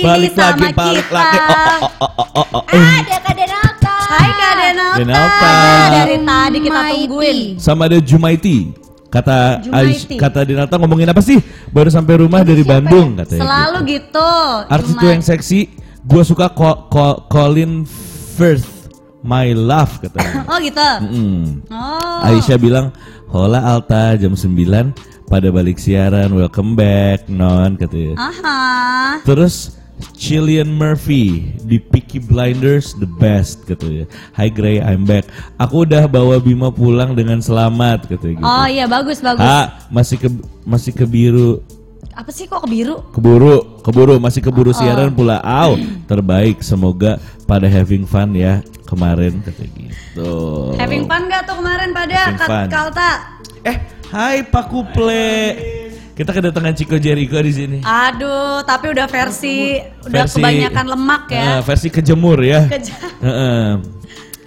lagi balik sama lagi, balik kita. lagi. Oh, oh, oh, oh, oh, oh. Ah, ada Kak Denalta. Hai Kak Denalta. Denalta. Dari tadi kita Jumaiti. tungguin. Sama ada Jumaiti. Kata Jumaiti. Aish, kata Dinata ngomongin apa sih? Baru sampai rumah dari Bandung katanya. Selalu gitu. gitu. Artis itu yang seksi, gue suka ko- ko- Colin Firth, my love katanya. Oh gitu. Mm. Oh. Aisyah bilang, hola Alta jam 9 pada balik siaran, welcome back non katanya. Aha. Terus Cillian Murphy di Peaky Blinders the best katanya. Hi Gray, I'm back. Aku udah bawa Bima pulang dengan selamat katanya gitu. Oh iya bagus bagus. Ha, masih ke masih kebiru Apa sih kok kebiru? keburu keburu masih Oh. keburu siaran pula. Aw, terbaik. Semoga pada having fun ya kemarin katanya gitu. Having fun gak tuh kemarin pada. Kalta? Eh, hai Pak Kuple. Kita kedatangan Chico Jericho di sini. Aduh, tapi udah versi, udah Versi- kebanyakan lemak ya. Eh, versi kejemur ya. Keja- Heeh.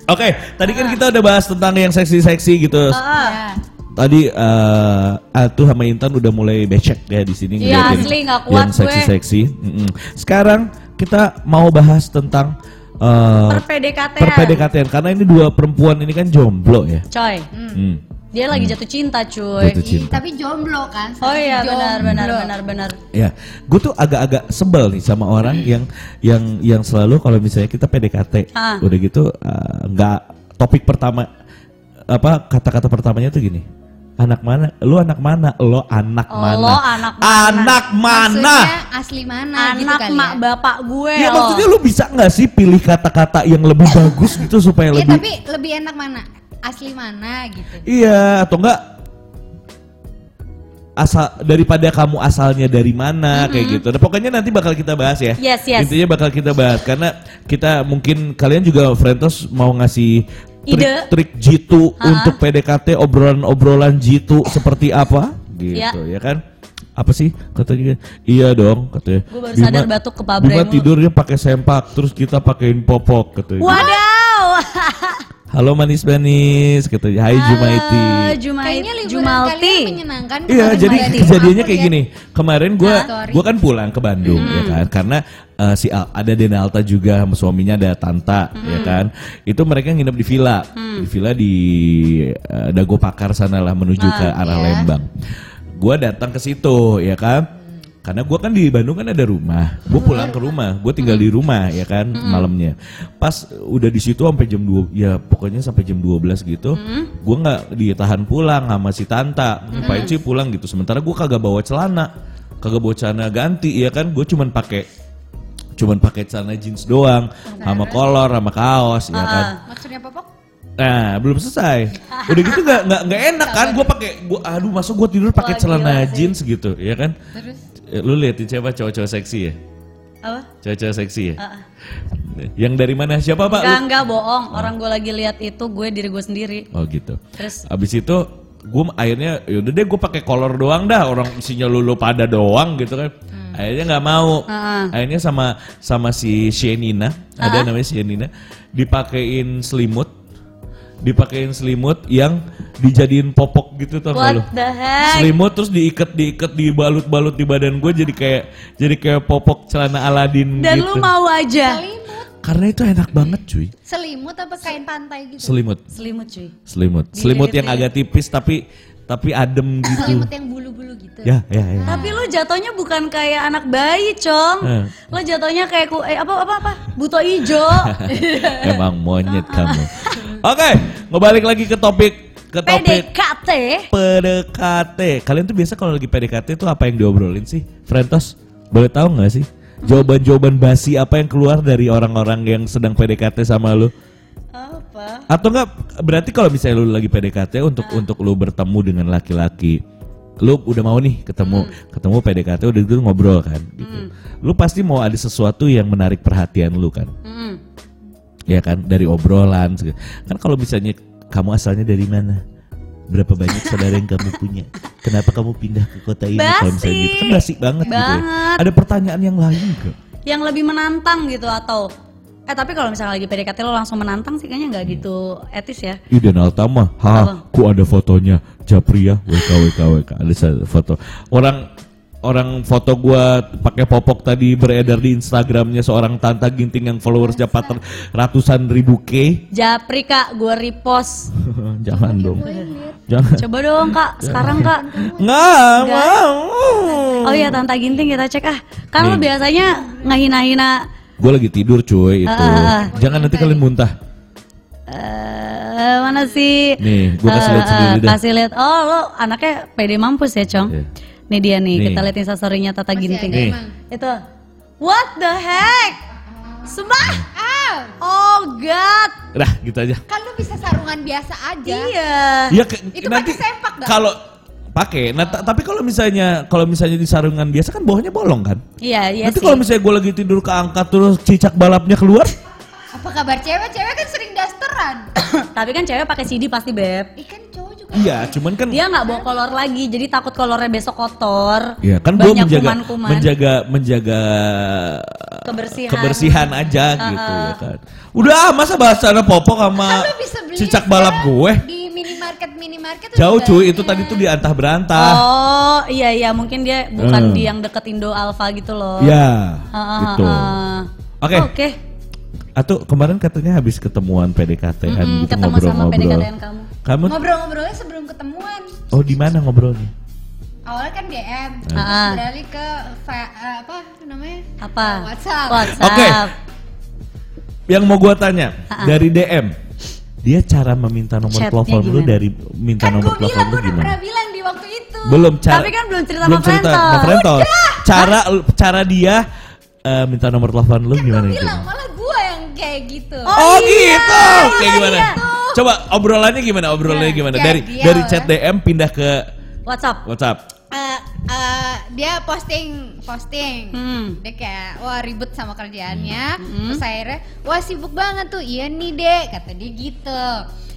Oke, tadi kan kita udah bahas tentang yang seksi-seksi gitu. Ah. Tadi eh Atu sama Intan udah mulai becek ya di sini Iya, asli, nggak kuat yang gue. seksi-seksi. Mm-mm. Sekarang kita mau bahas tentang eh Per PDKT. perpdkt karena ini dua perempuan ini kan jomblo ya. Coy, Hmm. Dia lagi jatuh cinta cuy. Jatuh Ih, cinta. tapi jomblo kan. Oh iya Jomblo. benar benar benar benar. Ya, gue tuh agak-agak sebel nih sama orang yang yang yang selalu kalau misalnya kita PDKT, Ah. udah gitu eh, nggak topik pertama apa kata-kata pertamanya tuh gini, anak mana? Lu anak mana? Lo anak Oh, mana? lo anak mana? Anak mana? Maksudnya asli mana gitu Anak kali mak ya. bapak gue. Ya loh. maksudnya lu bisa nggak sih pilih kata-kata yang lebih bagus gitu supaya Iya, lebih tapi lebih enak mana? Asli mana gitu. Iya atau enggak asal daripada kamu asalnya dari mana kayak gitu. Nah, pokoknya nanti bakal kita bahas ya. Yes, yes. Intinya bakal kita bahas karena kita mungkin kalian juga Frentos mau ngasih Ide. trik-trik jitu Ha-ha. untuk PDKT obrolan-obrolan jitu seperti apa gitu ya, Ya. kan? Apa sih katanya? Iya dong katanya. Gue baru sadar batuk ke pabrik Bima tidurnya pakai sempak terus kita pakein popok katanya. Wadaw. Halo manis-manis katanya. Hai Jumaiti. Halo, Jumai, Kayaknya liburan Jumalti. kalian menyenangkan. Iya, kemarin jadi Desi. kejadiannya kayak ya. gini. Kemarin gue Sorry. gua kan pulang ke Bandung ya kan, karena eh, si Al- ada Denalta juga sama suaminya ada Tanta ya kan. Itu mereka nginep di villa, di villa di eh, Dago Pakar sana lah menuju ke arah iya. Lembang. Gue datang ke situ ya kan. Karena gue kan di Bandung kan ada rumah, gue pulang ke rumah, gue tinggal di rumah ya kan malamnya. Pas udah di situ sampai jam 2 ya pokoknya sampai jam 12 gitu, gue nggak ditahan pulang sama si Tanta. Ngapain sih pulang gitu? Sementara gue kagak bawa celana, kagak bawa celana ganti ya kan, gue cuman pakai cuman pakai celana jeans doang, sama kolor, sama kaos ya kan. Maksudnya popok? Nah, belum selesai. Udah gitu nggak nggak enak kan? Gue pakai, gua aduh, masuk gue tidur pakai celana jeans gitu, ya kan? Terus? Eh, Lu liatin siapa cowok-cowok seksi ya? Apa? Cowok-cowok seksi ya? Yang dari mana? Siapa pak? Enggak, enggak bohong. Orang gue lagi lihat itu gue diri gue sendiri. Oh gitu. Terus Abis itu gue akhirnya yaudah deh gue pakai kolor doang dah orang isinya lulu pada doang gitu kan akhirnya nggak mau Heeh. akhirnya sama sama si Shenina ada namanya Shenina dipakein selimut dipakein selimut yang dijadiin popok gitu tau gak lu selimut terus diikat diikat dibalut-balut di badan gue jadi kayak jadi kayak popok celana Aladin Dan gitu lu mau aja Selimut. karena itu enak banget cuy Selimut apa kain pantai gitu? selimut selimut cuy. selimut selimut yang di- agak tipis tapi tapi adem gitu Selimut yang bulu-bulu gitu. ya ya ya Tapi lu jatuhnya bukan kayak anak bayi, Cong. Eh. Lu jatuhnya kayak ku eh, apa apa apa? Buto ijo. emang monyet kamu oke ngebalik lagi ke topik ke topik PDKT. PDKT kalian tuh biasa kalau lagi PDKT tuh apa yang diobrolin sih Frentos boleh tahu nggak sih jawaban-jawaban basi apa yang keluar dari orang-orang yang sedang PDKT sama lu Apa? Atau enggak berarti kalau misalnya lu lagi PDKT untuk untuk lu bertemu dengan laki-laki lu udah mau nih ketemu ketemu PDKT udah gitu ngobrol kan gitu. Lu pasti mau ada sesuatu yang menarik perhatian lu kan. Hmm. Ya kan dari obrolan segala. Kan kalau misalnya kamu asalnya dari mana? Berapa banyak saudara yang kamu punya? Kenapa kamu pindah ke kota ini? Kalau misalnya Basi. gitu kan basi banget, gitu ya. Banget. Ada pertanyaan yang lain gak? Yang lebih menantang gitu atau eh tapi kalau misalnya lagi PDKT lo langsung menantang sih kayaknya nggak gitu etis ya. Ih dan Altama, ha, Apa? ku ada fotonya Japri ya, WK WK WK ada foto orang orang foto gua pakai popok tadi beredar di Instagramnya seorang Tanta Ginting yang followersnya empat ratusan ribu K. Japri kak, gue repost. Jangan dong. Jangan. Coba dong kak, sekarang kak. Nggak mau. Oh iya Tanta Ginting kita cek ah. Kan lo biasanya ngahina-hina Gue lagi tidur cuy itu. Jangan nanti kalian muntah. eh mana sih? Nih, gua kasih Eh, lihat sendiri eh, dah. Kasih lihat. Oh lo anaknya pede mampus ya Cong. Iya. Nih dia nih, Nih. kita lihat instastorynya Tata Ginting. Nih. Itu. What the heck? Sumpah. Ah, Oh god. Udah gitu aja. kan lu bisa sarungan biasa aja. Iya. Iya ke- Itu nanti pakai sempak nggak? kalau pakai. Nah, ta- tapi kalau misalnya kalau misalnya di sarungan biasa kan bawahnya bolong kan? Iya, iya nanti sih. kalau misalnya gue lagi tidur keangkat terus cicak balapnya keluar, Apa kabar cewek? Cewek kan sering dasteran. Tapi kan cewek pakai CD pasti beb. Ikan. Iya, cuman kan Dia nggak bawa kolor lagi, jadi takut kolornya besok kotor. Iya kan gue Banyak menjaga kuman-kuman. menjaga menjaga Kebersihan. kebersihan aja gitu ya kan. Udah ah, masa bahasa ada popok sama Kan cicak balap gue. Di minimarket minimarket Jauh cuy, itu tadi tuh diantah berantah. Oh iya iya mungkin dia bukan Hmm. di yang deket Indo Alfa gitu loh. Ya, Ah, ah, gitu. Oke. Oke. Atau kemarin katanya habis ketemuan PDKT kan Mm-mm, gitu ketemu sama ngobrol-ngobrol. PDKT-an kamu. Kamu Ngobrol-ngobrolnya sebelum ketemuan. oh di mana ngobrolnya? Awalnya kan DM, Ah, ah. beralih ke eh, apa itu namanya? Apa? WhatsApp. WhatsApp. Oke. Yang mau gua tanya Ah, dari DM, dia cara meminta nomor Chatnya telepon lu gimana? dari minta Kan nomor telepon bilang, lu gimana? pernah bilang di waktu itu. Belum cara. Tapi kan belum cerita belum sama cerita sama Frentos. Cara cara dia eh, minta nomor telepon lu Kan gimana gue itu? bilang, malah gue yang kayak gitu. Oh, Oh, iya, gitu. iya, Kayak gimana? iya. Coba obrolannya gimana? Obrolannya Nah, gimana? jadi Dari dia dari awalnya- chat DM pindah ke WhatsApp. WhatsApp. Eh, eh, dia posting posting Hmm. dia kayak wah ribet sama kerjaannya terus akhirnya wah sibuk banget tuh iya nih dek kata dia gitu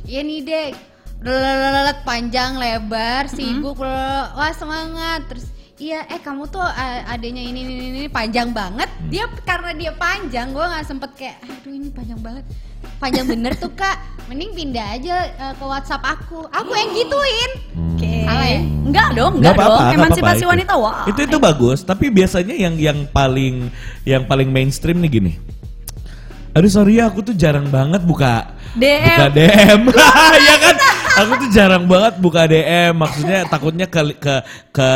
iya nih dek Lelelelelek, panjang lebar sibuk lelelelek. wah semangat terus iya eh kamu tuh adanya ini ini ini ini panjang banget dia karena dia panjang gue nggak sempet kayak aduh ini panjang banget panjang bener tuh kak mending pindah aja eh, ke WhatsApp aku aku yang gituin Oke. Salah ya? Enggak dong, Nggak enggak dong. apa-apa, nggak Emansipasi apa-apa wanita itu. wah. Itu itu bagus, tapi biasanya yang yang paling yang paling mainstream nih gini. Aduh sorry ya, aku tuh jarang banget buka DM. buka DM. ya kan? Aku tuh jarang banget buka DM. Maksudnya takutnya ke ke ke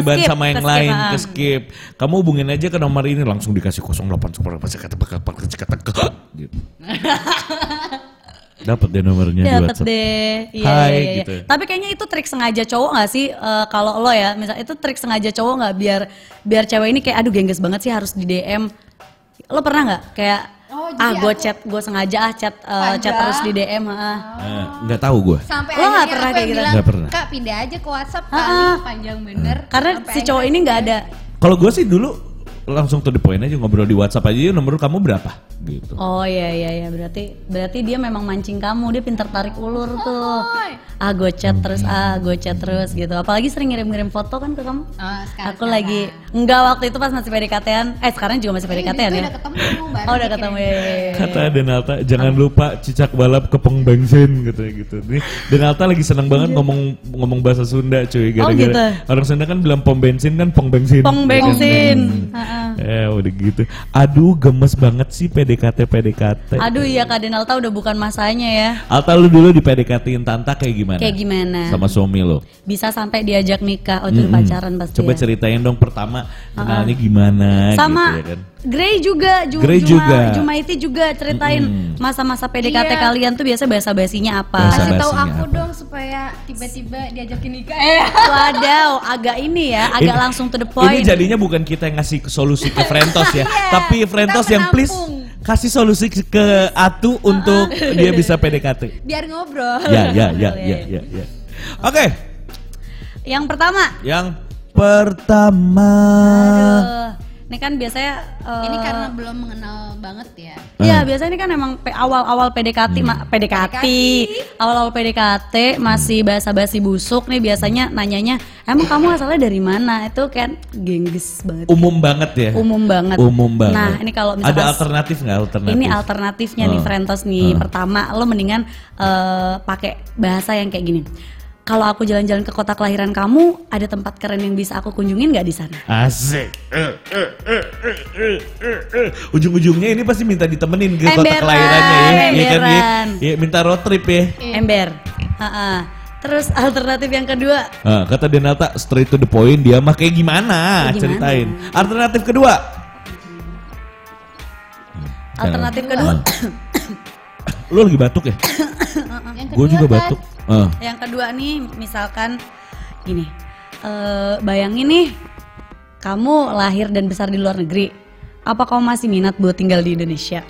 tiban skip, sama yang ke lain, ah. ke skip. Kamu hubungin aja ke nomor ini langsung dikasih 08 pasti kata bakal kata ke gitu. Dapat deh nomornya di Dapat WhatsApp. deh. Iya, Hai, iya, iya. gitu. Tapi kayaknya itu trik sengaja cowok gak sih Eh, kalau lo ya, misal itu trik sengaja cowok nggak biar biar cewek ini kayak aduh gengges banget sih harus di DM. Lo pernah nggak kayak Oh, ah gue chat gue sengaja ah chat eh, chat terus di DM ah. Eh, nggak tahu gue. sampai Lo nggak akhirnya pernah kayak gitu? Nggak pernah. kak pindah aja ke WhatsApp Ah, kali ah. panjang bener Karena si cowok ini nggak ada. Kalau gue sih dulu langsung to the point aja ngobrol di WhatsApp aja "Yuk, nomor kamu berapa gitu. Oh iya iya iya berarti berarti dia memang mancing kamu dia pintar tarik ulur tuh. Ah gue chat terus ah gue chat terus gitu. Apalagi sering ngirim-ngirim foto kan ke kamu. Oh, sekarang, Aku lagi enggak waktu itu pas masih PDKT-an. Eh sekarang juga masih PDKT-an ya. udah ketemu baru Oh udah ketemu ya. ya, ya, ya. Kata Denalta jangan lupa cicak balap kepeng bensin katanya gitu. Nih Denalta lagi seneng banget ngomong ngomong bahasa Sunda cuy Oh, gara-gara gitu. orang Sunda kan bilang pom bensin kan pong bensin. Pong kan? bensin. Hmm. Ha-ha. Eh udah gitu. Aduh gemes banget sih PDKT PDKT. Aduh iya Kak Denalta udah bukan masanya ya. Alta lu dulu di PDKT-in Tanta kayak gimana? Kayak gimana? Sama suami lo. Bisa sampai diajak nikah. Oh itu Mm-mm. pacaran pasti Coba ya. ceritain dong pertama kenalnya gimana Sama gitu ya kan. Grey juga, Ju, Grey Juma, juga. Jumaiti juga ceritain Mm-mm. masa-masa PDKT Iya. kalian tuh biasa basa-basinya apa. Basa- kasih tahu basinya aku apa? dong supaya tiba-tiba diajakin nikah eh Wadaw, agak ini ya, agak Ini- langsung to the point. Ini jadinya bukan kita yang ngasih solusi ke Frentos ya, Iya, tapi Frentos yang please kasih solusi ke Atu untuk dia bisa PDKT. biar ngobrol Ya, ya, ya, ya, ya, ya. Oke, Yang pertama, yang pertama. aduh, ini kan biasanya eh, ini karena belum mengenal banget ya Iya, biasanya ini kan emang awal-awal PDKT, Hmm. ma- PDKT, awal-awal PDKT masih basa-basi busuk nih biasanya nanyanya, emang kamu asalnya dari mana? Itu kan gengges banget. Umum banget ya. Umum banget. Umum banget. Nah, ini kalau ada misalkan alternatif nggak alternatif? Ini alternatifnya nih Oh. Frentos nih. Oh. Pertama, lo mendingan eh, pakai bahasa yang kayak gini. Kalau aku jalan-jalan ke kota kelahiran kamu, ada tempat keren yang bisa aku kunjungin nggak di sana? Asik. Eh, eh, eh. Ujung-ujungnya ini pasti minta ditemenin ke kota Emberan, kelahirannya ya. Iya kan ya? emberan. Ya, minta road trip ya. Ember. Ha-ha. Terus alternatif yang kedua, Nah, kata Denata straight to the point dia mah kayak gimana? Kayak gimana? Ceritain. Alternatif kedua. alternatif kedua, Lu lagi batuk ya? Gue juga kan, batuk. Ah. yang kedua nih misalkan gini, eh, bayangin nih kamu lahir dan besar di luar negeri, apa kamu masih minat buat tinggal di Indonesia?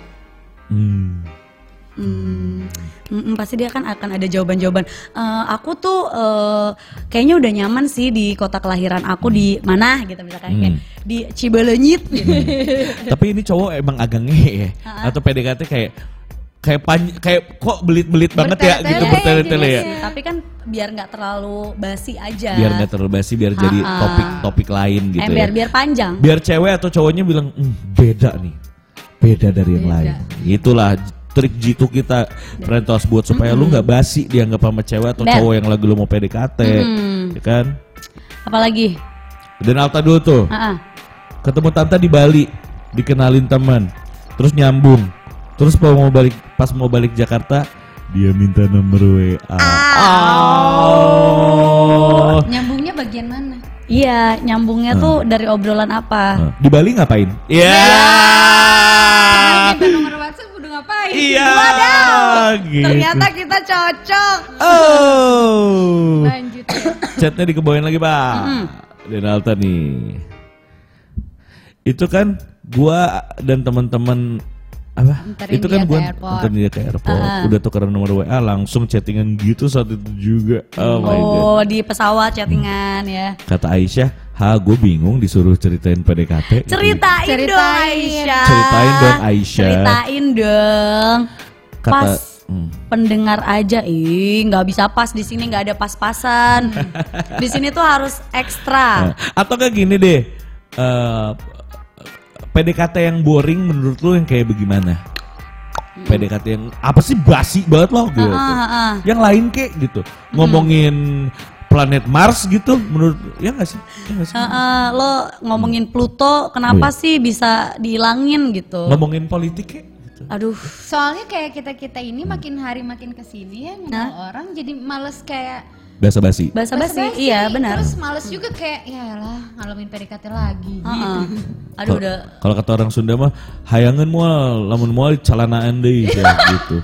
Hmm. Hmm, mm, mm, pasti dia kan akan ada jawaban-jawaban. Eh, aku tuh eh, kayaknya udah nyaman sih di kota kelahiran aku di mana gitu misalkan kayak Hmm. di Cibalanyit gitu. Tapi ini cowok emang agak ngehe ya? Atau PDKT kayak kayak pan, kayak kok belit-belit banget ya gitu ya, bertele-tele ya. gimana? Tapi kan biar nggak terlalu basi aja. Biar nggak terlalu basi, biar jadi topik-topik lain gitu eh, biar ya. biar panjang. Biar cewek atau cowoknya bilang "Hmm, beda nih, beda dari yang Beda. lain. Itulah trik jitu kita Rentos buat supaya lu nggak basi dianggap sama cewek atau Bet. cowok yang lagi lu mau PDKT, Mm. ya kan? Apalagi? Dan Alta dulu tuh, Ah, ah. ketemu tante di Bali, dikenalin teman, terus nyambung, terus pas mau balik pas mau balik Jakarta dia minta nomor WA. Oh. Nyambungnya bagian mana? Iya, nyambungnya tuh dari obrolan apa? Nah, di Bali ngapain? Iya. Minta nomor WhatsApp udah ngapain? Iya. Gitu. Ternyata kita cocok. Oh. Lanjut ya. Chatnya dikebawain lagi pak. Dan Alta nih. Itu kan gua dan teman-teman apa? Anterin itu kan airport. anterin dia ke airport. Udah tukeran nomor WA langsung chattingan gitu saat itu juga. Oh, my god. Oh, di pesawat chattingan ya. Kata Aisyah, ha gue bingung disuruh ceritain PDKT. Ceritain, dong Ceritain. Aisyah. Ceritain dong, Aisyah. Ceritain dong. Kata, pas hmm. pendengar aja, ih nggak bisa pas di sini nggak ada pas-pasan. di sini tuh harus ekstra. Nah, atau kayak gini deh. eh, PDKT yang boring menurut lu yang kayak bagaimana? PDKT yang apa sih basi banget loh gitu. Ah, ah, ah. Yang lain kek gitu. Ngomongin planet Mars gitu menurut ya nggak sih? Ya nggak sih? Eh, eh, lo ngomongin Pluto, kenapa Oh iya. sih bisa dihilangin gitu? Ngomongin politik kek gitu. Aduh, Soalnya kayak kita-kita ini makin hari makin ke sini ya ngobrol orang jadi males kayak Basa basi. basa-basi, basa-basi. iya benar. Terus males juga kayak ya lah ngalamin PDKT lagi Ah, gitu. Aduh udah. Kalau kata orang Sunda mah hayangan mual, lamun mual celanaan deh ya, gitu.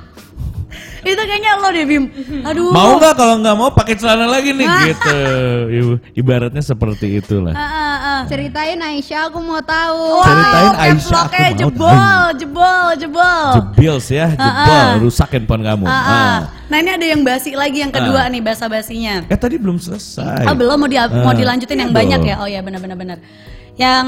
Itu kayaknya lo deh Bim. Aduh. Mau nggak kalau nggak mau pakai celana lagi nih gitu. Ibaratnya seperti itulah. Ah, ah, ah. Ceritain Aisyah aku mau tahu. Ceritain Wow, Aisyah, caps aku mau jebol, jebol, jebol. Jebils ya, jebol, rusak handphone kamu. Ah, ah. Ah. Nah ini ada yang basi lagi yang kedua nih basa-basinya. Eh tadi belum selesai. Oh belum mau di mau Ah, dilanjutin yang iya banyak ya? Oh ya benar-benar benar. Yang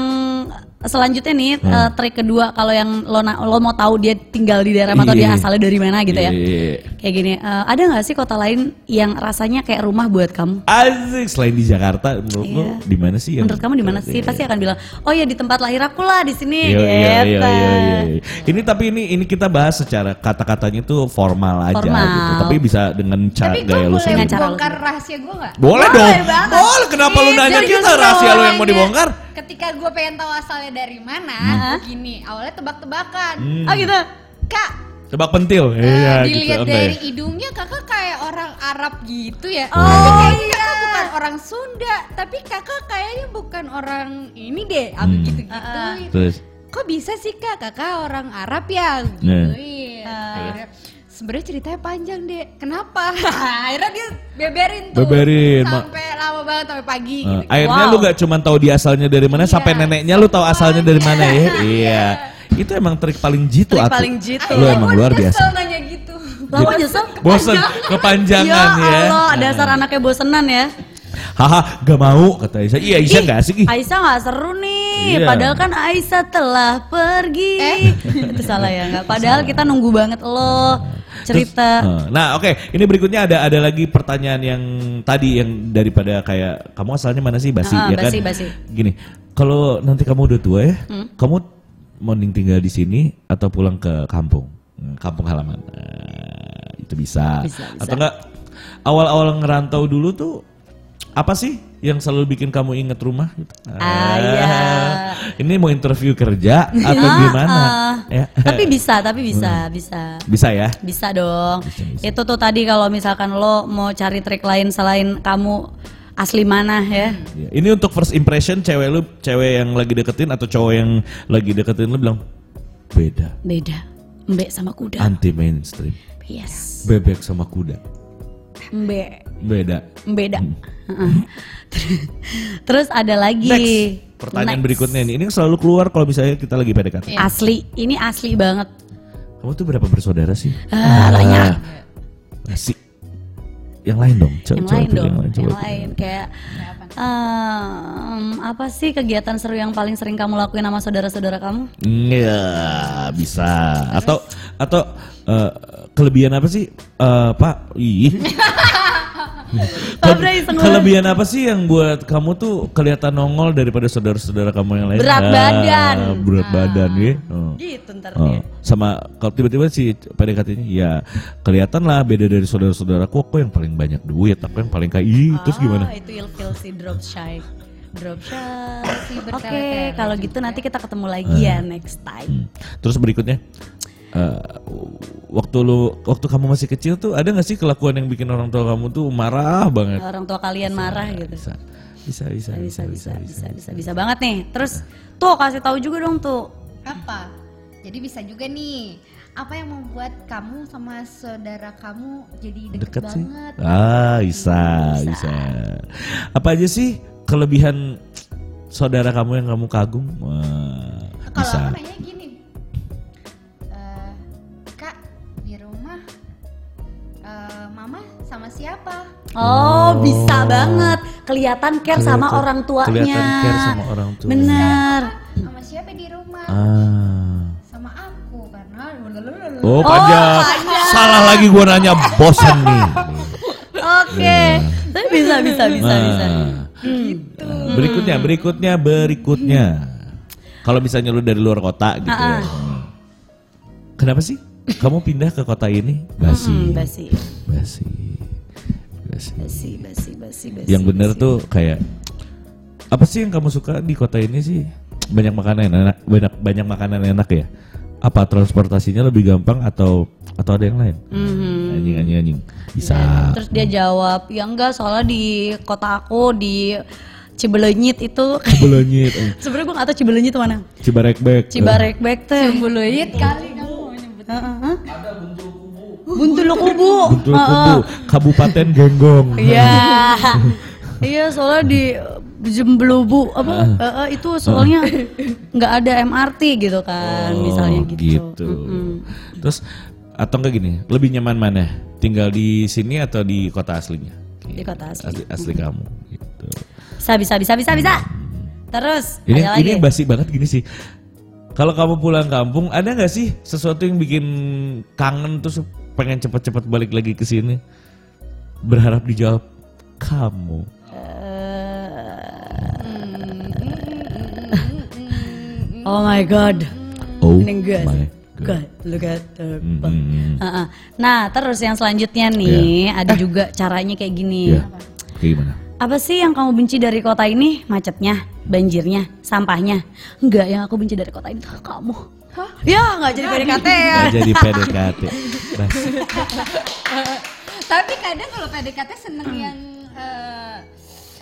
selanjutnya nih Hmm. eh, trik kedua kalau yang lo na- lo mau tahu dia tinggal di daerah mana atau dia Iya. asalnya dari mana gitu ya. Iya. Kayak gini, eh, ada nggak sih kota lain yang rasanya kayak rumah buat kamu? Asik selain di Jakarta menurut lu Iya. di mana sih yang Menurut kamu di mana sih? Pasti akan bilang, oh ya di tempat lahir aku lah di sini. Iya, iya, iya, gitu. iya, iya, iya. Ini tapi ini ini kita bahas secara kata-katanya tuh formal aja Formal. gitu. Tapi bisa dengan cara Tapi gaya lu boleh Dengan sendiri. cara lu bongkar rahasia gue gak? Boleh, Boleh dong. banget. Boleh. Kenapa lu nanya kita rahasia lu yang mau dibongkar? Ketika gue pengen tahu asalnya dari mana, Hmm. gini, awalnya tebak-tebakan. Oh gitu. Kak, Tebak pentil. eh, Iya gitu. dilihat enggak dari ya? hidungnya kakak kayak orang Arab gitu ya. Oh, Tapi kayaknya iya. kakak bukan orang Sunda, tapi kakak kayaknya bukan orang ini deh, aku Hmm. gitu-gitu. Terus Kok bisa sih kak, kakak orang Arab ya? Nah. Gituin. Akhirnya, Sebenarnya ceritanya panjang deh. Kenapa? Akhirnya dia beberin tuh. Beberin, Ma- Sampai lama banget sampai pagi. Uh, gitu. akhirnya Wow. lu gak cuma tahu dia asalnya dari mana, Iya, sampai neneknya lu tahu asalnya dari mana ya. Iya. Itu emang trik paling jitu Trik paling jitu. Lu emang luar biasa. nanya gitu. Kok nyesel? Bosen, kepanjangan ya. Ya Allah, dasar anaknya bosenan ya. Haha, gak mau kata Aisyah. Iya Aisyah Ih, gak asik ih. Aisyah nggak seru nih. Iya. Padahal kan Aisyah telah pergi. Eh? Itu salah ya nggak? Padahal kita nunggu banget lo cerita. Terus, uh, nah oke, ini berikutnya ada ada lagi pertanyaan yang tadi yang daripada kayak kamu asalnya mana sih basi Ah, ya kan? basi, basi. Gini, kalau nanti kamu udah tua ya, Hmm? kamu mending tinggal di sini atau pulang ke kampung, Hmm, kampung halaman. Nah, itu bisa. Bisa, bisa. Atau enggak awal-awal ngerantau dulu tuh apa sih yang selalu bikin kamu inget rumah? Ah, iya. Ini mau interview kerja atau Ah, gimana? ah. Ya. Tapi bisa, tapi bisa, bisa. Bisa ya? Bisa dong. Bisa, bisa. Itu tuh tadi kalau misalkan lo mau cari trik lain selain kamu asli mana ya? Ya, Ini untuk first impression cewek lu, cewek yang lagi deketin atau cowok yang lagi deketin lu bilang beda, Beda. Mbek sama kuda. anti mainstream, Yes. bebek sama kuda, Mbek. beda. Beda. Heeh. Terus ada lagi. Next, pertanyaan Next. berikutnya ini, ini selalu keluar kalau misalnya kita lagi PDKT. Asli, ini asli banget. Kamu tuh berapa bersaudara sih? Ah, banyak. Nasi. Yang lain dong. Coba, yang coba lain dong, Yang lain, yang lain kayak em, apa sih kegiatan seru yang paling sering kamu lakuin sama saudara-saudara kamu? Iya, bisa. Atau atau eh, kelebihan apa sih? Eh, Pak, ih. Kelebihan apa sih yang buat kamu tuh kelihatan nongol daripada saudara-saudara kamu yang lain? Berat Ah, badan. Berat badan ya. Oh. Gitu ntar Oh, dia. sama kalau tiba-tiba si PDKT-nya ya kelihatan lah beda dari saudara-saudaraku aku yang paling banyak duit aku yang paling kaya Ih, terus gimana Ah, itu ilfil si drop shy. Drop shy. Si Oke, bertele-tele kalau gitu nanti kita ketemu lagi ya next time. Hmm. terus berikutnya eh, waktu lu waktu kamu masih kecil tuh ada nggak sih kelakuan yang bikin orang tua kamu tuh marah banget Orang tua kalian marah gitu. bisa bisa bisa Bisa bisa bisa bisa bisa banget nih. Terus tuh kasih tahu juga dong tuh. Apa? Jadi bisa juga nih. Apa yang membuat kamu sama saudara kamu jadi deket, deket sih banget? ah bisa, bisa apa aja sih kelebihan saudara kamu yang kamu kagum Wah, Kalau bisa aku nanya gini, siapa? Oh, bisa banget. Kelihatan care sama Kelihatan- orang tuanya. kelihatan care sama orang tua. Bener. Sama siapa di rumah? ah Sama aku karena Oh, panjang. Salah lagi gua nanya bosan nih. Oke. Tapi bisa bisa bisa Nah, bisa. nah, Berikutnya, berikutnya, berikutnya. Kalau misalnya lu dari luar kota gitu ya. Hmm. Kenapa sih kamu pindah ke kota ini? Basi. Hmm, basi. Basi. Basi. Basi basi basi basi. Yang bener basi. tuh kayak apa sih yang kamu suka di kota ini sih? Banyak makanan enak, banyak banyak makanan enak ya. Apa transportasinya lebih gampang atau atau ada yang lain? Mhm. Anjing anjing anjing. Bisa. Terus dia jawab, ya enggak soalnya di kota aku di Cibelenyit itu Belonyit, eh, sebenarnya gue gak tau Cibelenyit mana Cibarekbek. Cibarekbek teh Cembuluit kali kamu mau nyebut. Heeh. Buntul Kubu Buntul Kubu, Kabupaten Gonggong. Iya Iya soalnya di Jemblubu apa eh, eh, itu soalnya nggak ada MRT gitu kan misalnya Oh, gitu. Mm-mm. Terus atau enggak gini, lebih nyaman mana? Tinggal di sini atau di kota aslinya? Di kota asli. Asli, asli kamu gitu. Bisa bisa bisa bisa bisa. Terus Ini ada ini lagi. basi banget gini sih. Kalau kamu pulang kampung, ada nggak sih sesuatu yang bikin kangen terus pengen cepet-cepet balik lagi ke sini? Berharap dijawab kamu. Oh my god. Oh my. God. God, look at Hmm, butt. hmm. Nah, terus yang selanjutnya nih ada juga caranya kayak gini. Ya, kayak gimana? Apa sih yang kamu benci dari kota ini? Macetnya, banjirnya, sampahnya. Enggak, yang aku benci dari kota ini tuh kamu. Ya, nggak jadi PDKT ya. Nggak jadi PDKT. Tapi kadang kalau PDKT seneng yang eh,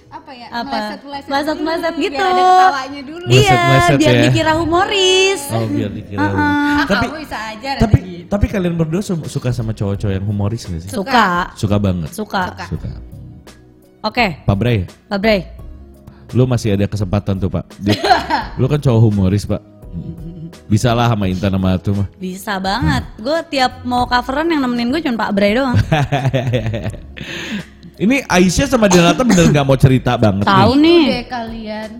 apa ya? Apa? Meleset-meleset. Meleset-meleset dulu, gitu. Biar ada ketawanya dulu. Meleset- Iya, meleset biar ya. dikira humoris. Oh biar dikira. Ah, Tapi bisa aja tapi gitu. tapi kalian berdua su- suka sama cowok-cowok yang humoris gak sih? Suka, Suka banget. suka. Suka. Suka. Oke, Pak Bray, Pak Bray. lu masih ada kesempatan tuh Pak. Di- lu kan cowok humoris Pak. Bisa lah sama Intan sama Atu mah. Bisa banget. Gue tiap mau coveran yang nemenin gue cuma Pak Bray doang. Ini Aisyah sama Denata bener nggak mau cerita banget Tahu nih. nih. kalian.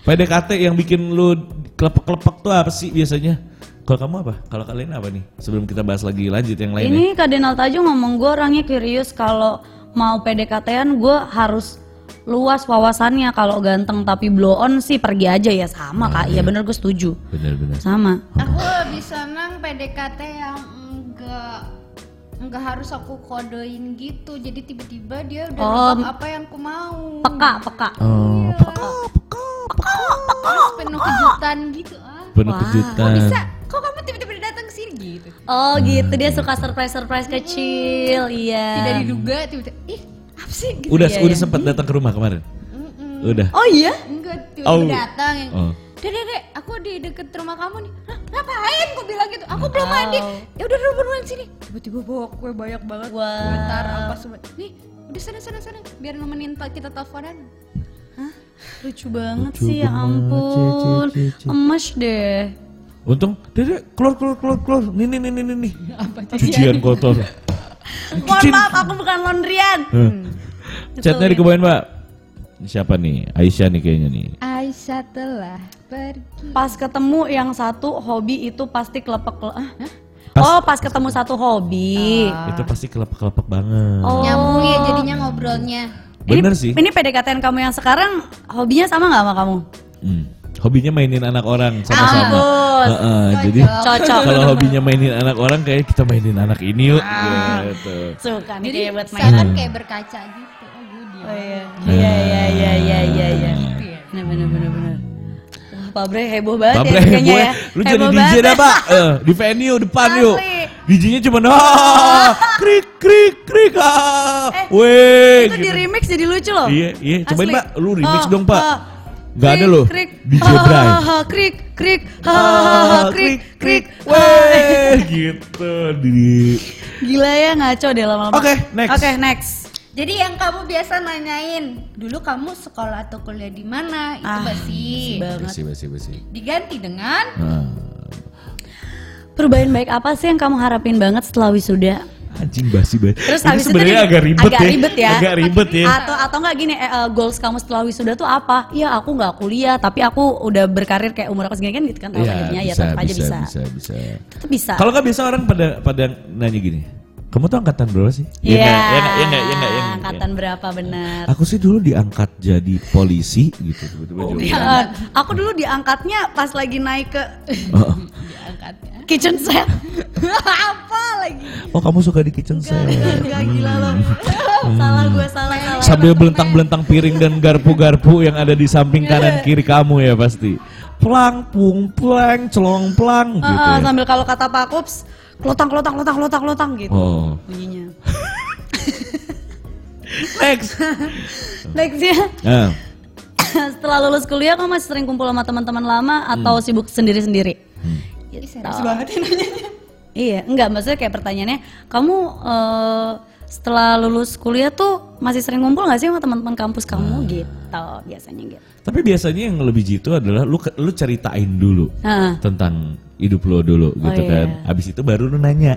PDKT yang bikin lu kelepek-kelepek tuh apa sih biasanya? Kalau kamu apa? Kalau kalian apa nih? Sebelum kita bahas lagi lanjut yang lainnya. Ini Kak Denal Tajo ngomong gue orangnya curious kalau mau PDKT-an gue harus luas wawasannya. Kalau ganteng tapi blow on sih pergi aja ya sama Kak. Iya bener gue setuju. Bener-bener. Sama. Aku lebih senang PDKT yang enggak nggak harus aku kodein gitu jadi tiba-tiba dia udah Oh. apa yang aku mau Peka, peka. Oh, Terus penuh kejutan gitu ah penuh Wah. kejutan. bisa kok kamu gitu Oh gitu dia suka surprise-surprise kecil, iya. tidak diduga tiba-tiba ih apa sih gitu Udah Iya, udah iya. sempat datang ke rumah kemarin. Mm-mm. Udah. Oh iya? enggak tiba-tiba Oh. datang yang Oh. Dek, dek, aku di deket rumah kamu nih. Hah, ngapain? Gue bilang gitu. Aku belum Oh. mandi. Ya udah buruan sini. Tiba-tiba bawa kue banyak banget. Wah. Bentar apa semua. Nih, udah sana sana sana. Biar nemenin ta- kita teleponan. Lucu banget Lucu sih ya banget, ampun. Cie, cie. Emas deh. Untung, Dede, keluar, keluar, keluar, keluar. Nih, nih, nih, nih, nih, nih. Cucian kotor. Mohon maaf aku bukan laundryan. Eh. Chatnya dikebawain, Mbak. Siapa nih? Aisyah nih kayaknya nih. Aisyah telah pergi. Pas ketemu yang satu hobi itu pasti kelepek kele- Hah? Pas- Oh pas ketemu satu hobi. Itu pasti kelepek-kelepek banget. Oh. Nyambung ya jadinya ngobrolnya. Bener ini, sih. Ini PDKT kamu yang sekarang hobinya sama nggak sama kamu? Hmm. Hobinya mainin anak orang sama-sama. Ampun. Heeh, jadi Cocok. kalau hobinya mainin anak orang kayak kita mainin anak ini yuk. Gitu. Suka nih Jadi kayak buat main. seakan kayak berkaca gitu. Oh, gue dia. Oh iya. Iya iya iya iya iya iya. Bener bener bener. Wah, Pak Bre heboh banget Babre ya kayaknya gue, ya. lu jadi Heboh DJ dah ya. pak, Eh, di venue depan yuk. DJ-nya cuma ah, krik krik krik ah, Eh, weh. Itu di gitu. remix jadi lucu loh. Iya iya, cobain pak, lu remix Oh, dong pak. oh. Gak ada Krik, loh, Krik. Ha, ha, Krik krik. Ah, krik krik. weh, gitu di. Gila ya ngaco deh lama-lama. Oke, next. Oke, next. Jadi yang kamu biasa nanyain, dulu kamu sekolah atau kuliah di mana? Itu Ah, basi. banget. Basi basi basi. Diganti dengan Nah, Perubahan baik apa sih yang kamu harapin banget setelah wisuda? Anjing basi basi. Terus habis itu sebenarnya agak ribet agak ya. ribet ya. Agak ribet ya. Atau atau enggak gini, eh, eh, goals kamu setelah wisuda tuh apa? Ya aku nggak kuliah, tapi aku udah berkarir kayak umur aku segini kan gitu kan tahun Iya, selanjutnya ya bisa, tetap aja bisa, bisa. bisa, bisa. Tetap bisa. Kalau nggak biasa orang pada pada nanya gini, kamu tuh angkatan berapa sih? Iya, Iya? Iya? Iya nggak? Iya nggak? Iya nggak? angkatan berapa benar? Aku sih dulu diangkat jadi polisi gitu tiba-tiba Oh. Eh, aku dulu diangkatnya pas lagi naik ke Oh, diangkatnya. kitchen set. apa lagi? oh, kamu suka di kitchen set? Enggak gila loh. salah gue salah salah. Sambil belentang-belentang piring dan garpu-garpu yang ada di samping kanan kiri kamu ya pasti. Plang, pung, plang, celong, plang Eh, gitu. eh, ya. sambil kalau kata Pak Kups, kelotang kelotang kelotang kelotang kelotang gitu Oh, bunyinya. next. Next ya. Nah, Setelah lulus kuliah kamu masih sering kumpul sama teman-teman lama atau sibuk sendiri-sendiri? Ih, Gitu. serius banget ya nanyanya. Iya, enggak maksudnya kayak pertanyaannya, kamu eh, setelah lulus kuliah tuh masih sering ngumpul nggak sih sama teman-teman kampus kamu gitu biasanya gitu. tapi biasanya yang lebih jitu adalah lu lu ceritain dulu Nah, tentang hidup lo dulu gitu iya. kan. Habis itu baru lu nanya.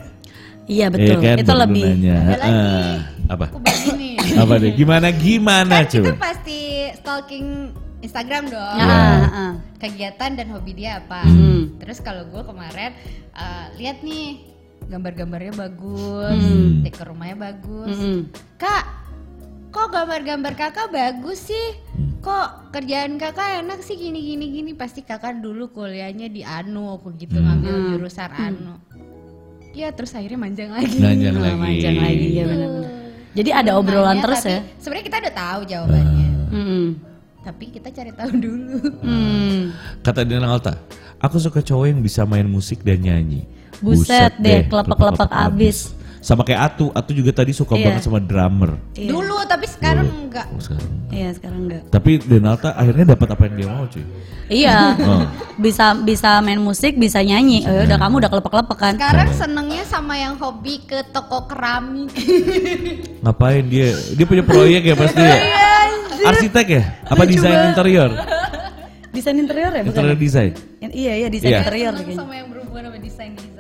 iya Iya betul. kan? Itu Baru lebih nanya. Ada lagi. Heeh. apa? Aku begini. apa deh? Gimana gimana kan coba? kita pasti stalking Instagram dong. Ah, Kegiatan dan hobi dia apa? Hmm. Terus kalau gue kemarin eh, lihat nih gambar-gambarnya bagus, Hmm. dekor rumahnya bagus. mm-mm. Kak, kok gambar-gambar kakak bagus sih? Hmm. Kok kerjaan kakak enak sih gini gini gini? Pasti kakak dulu kuliahnya di Anu, aku gitu Hmm. ngambil jurusan Anu. Ya terus akhirnya manjang lagi. Nanjang Nah, lagi. manjang lagi ya benar-benar. Jadi ada obrolan terus tapi ya. Sebenarnya kita udah tahu jawabannya. Mm-mm. Tapi kita cari tahu dulu. Hmm. Kata Dina Alta, aku suka cowok yang bisa main musik dan nyanyi. Buset deh, kelepek-kelepek abis. Sama kayak Atu, Atu juga tadi suka Iya. banget sama drummer. Iya. Dulu tapi sekarang enggak. Oh, sekarang. Iya sekarang enggak. Tapi Denalta akhirnya dapat apa yang dia mau cuy. Iya. Oh. Bisa bisa main musik, bisa nyanyi. Eh, udah kamu udah kelepek-kelepek kan? Sekarang senengnya sama yang hobi ke toko keramik. Ngapain dia? Dia punya proyek ya pasti ya? Arsitek ya? Apa desain interior? Desain interior ya bukan? Interior design? Iya iya desain Iya. interior sama yang berhubungan sama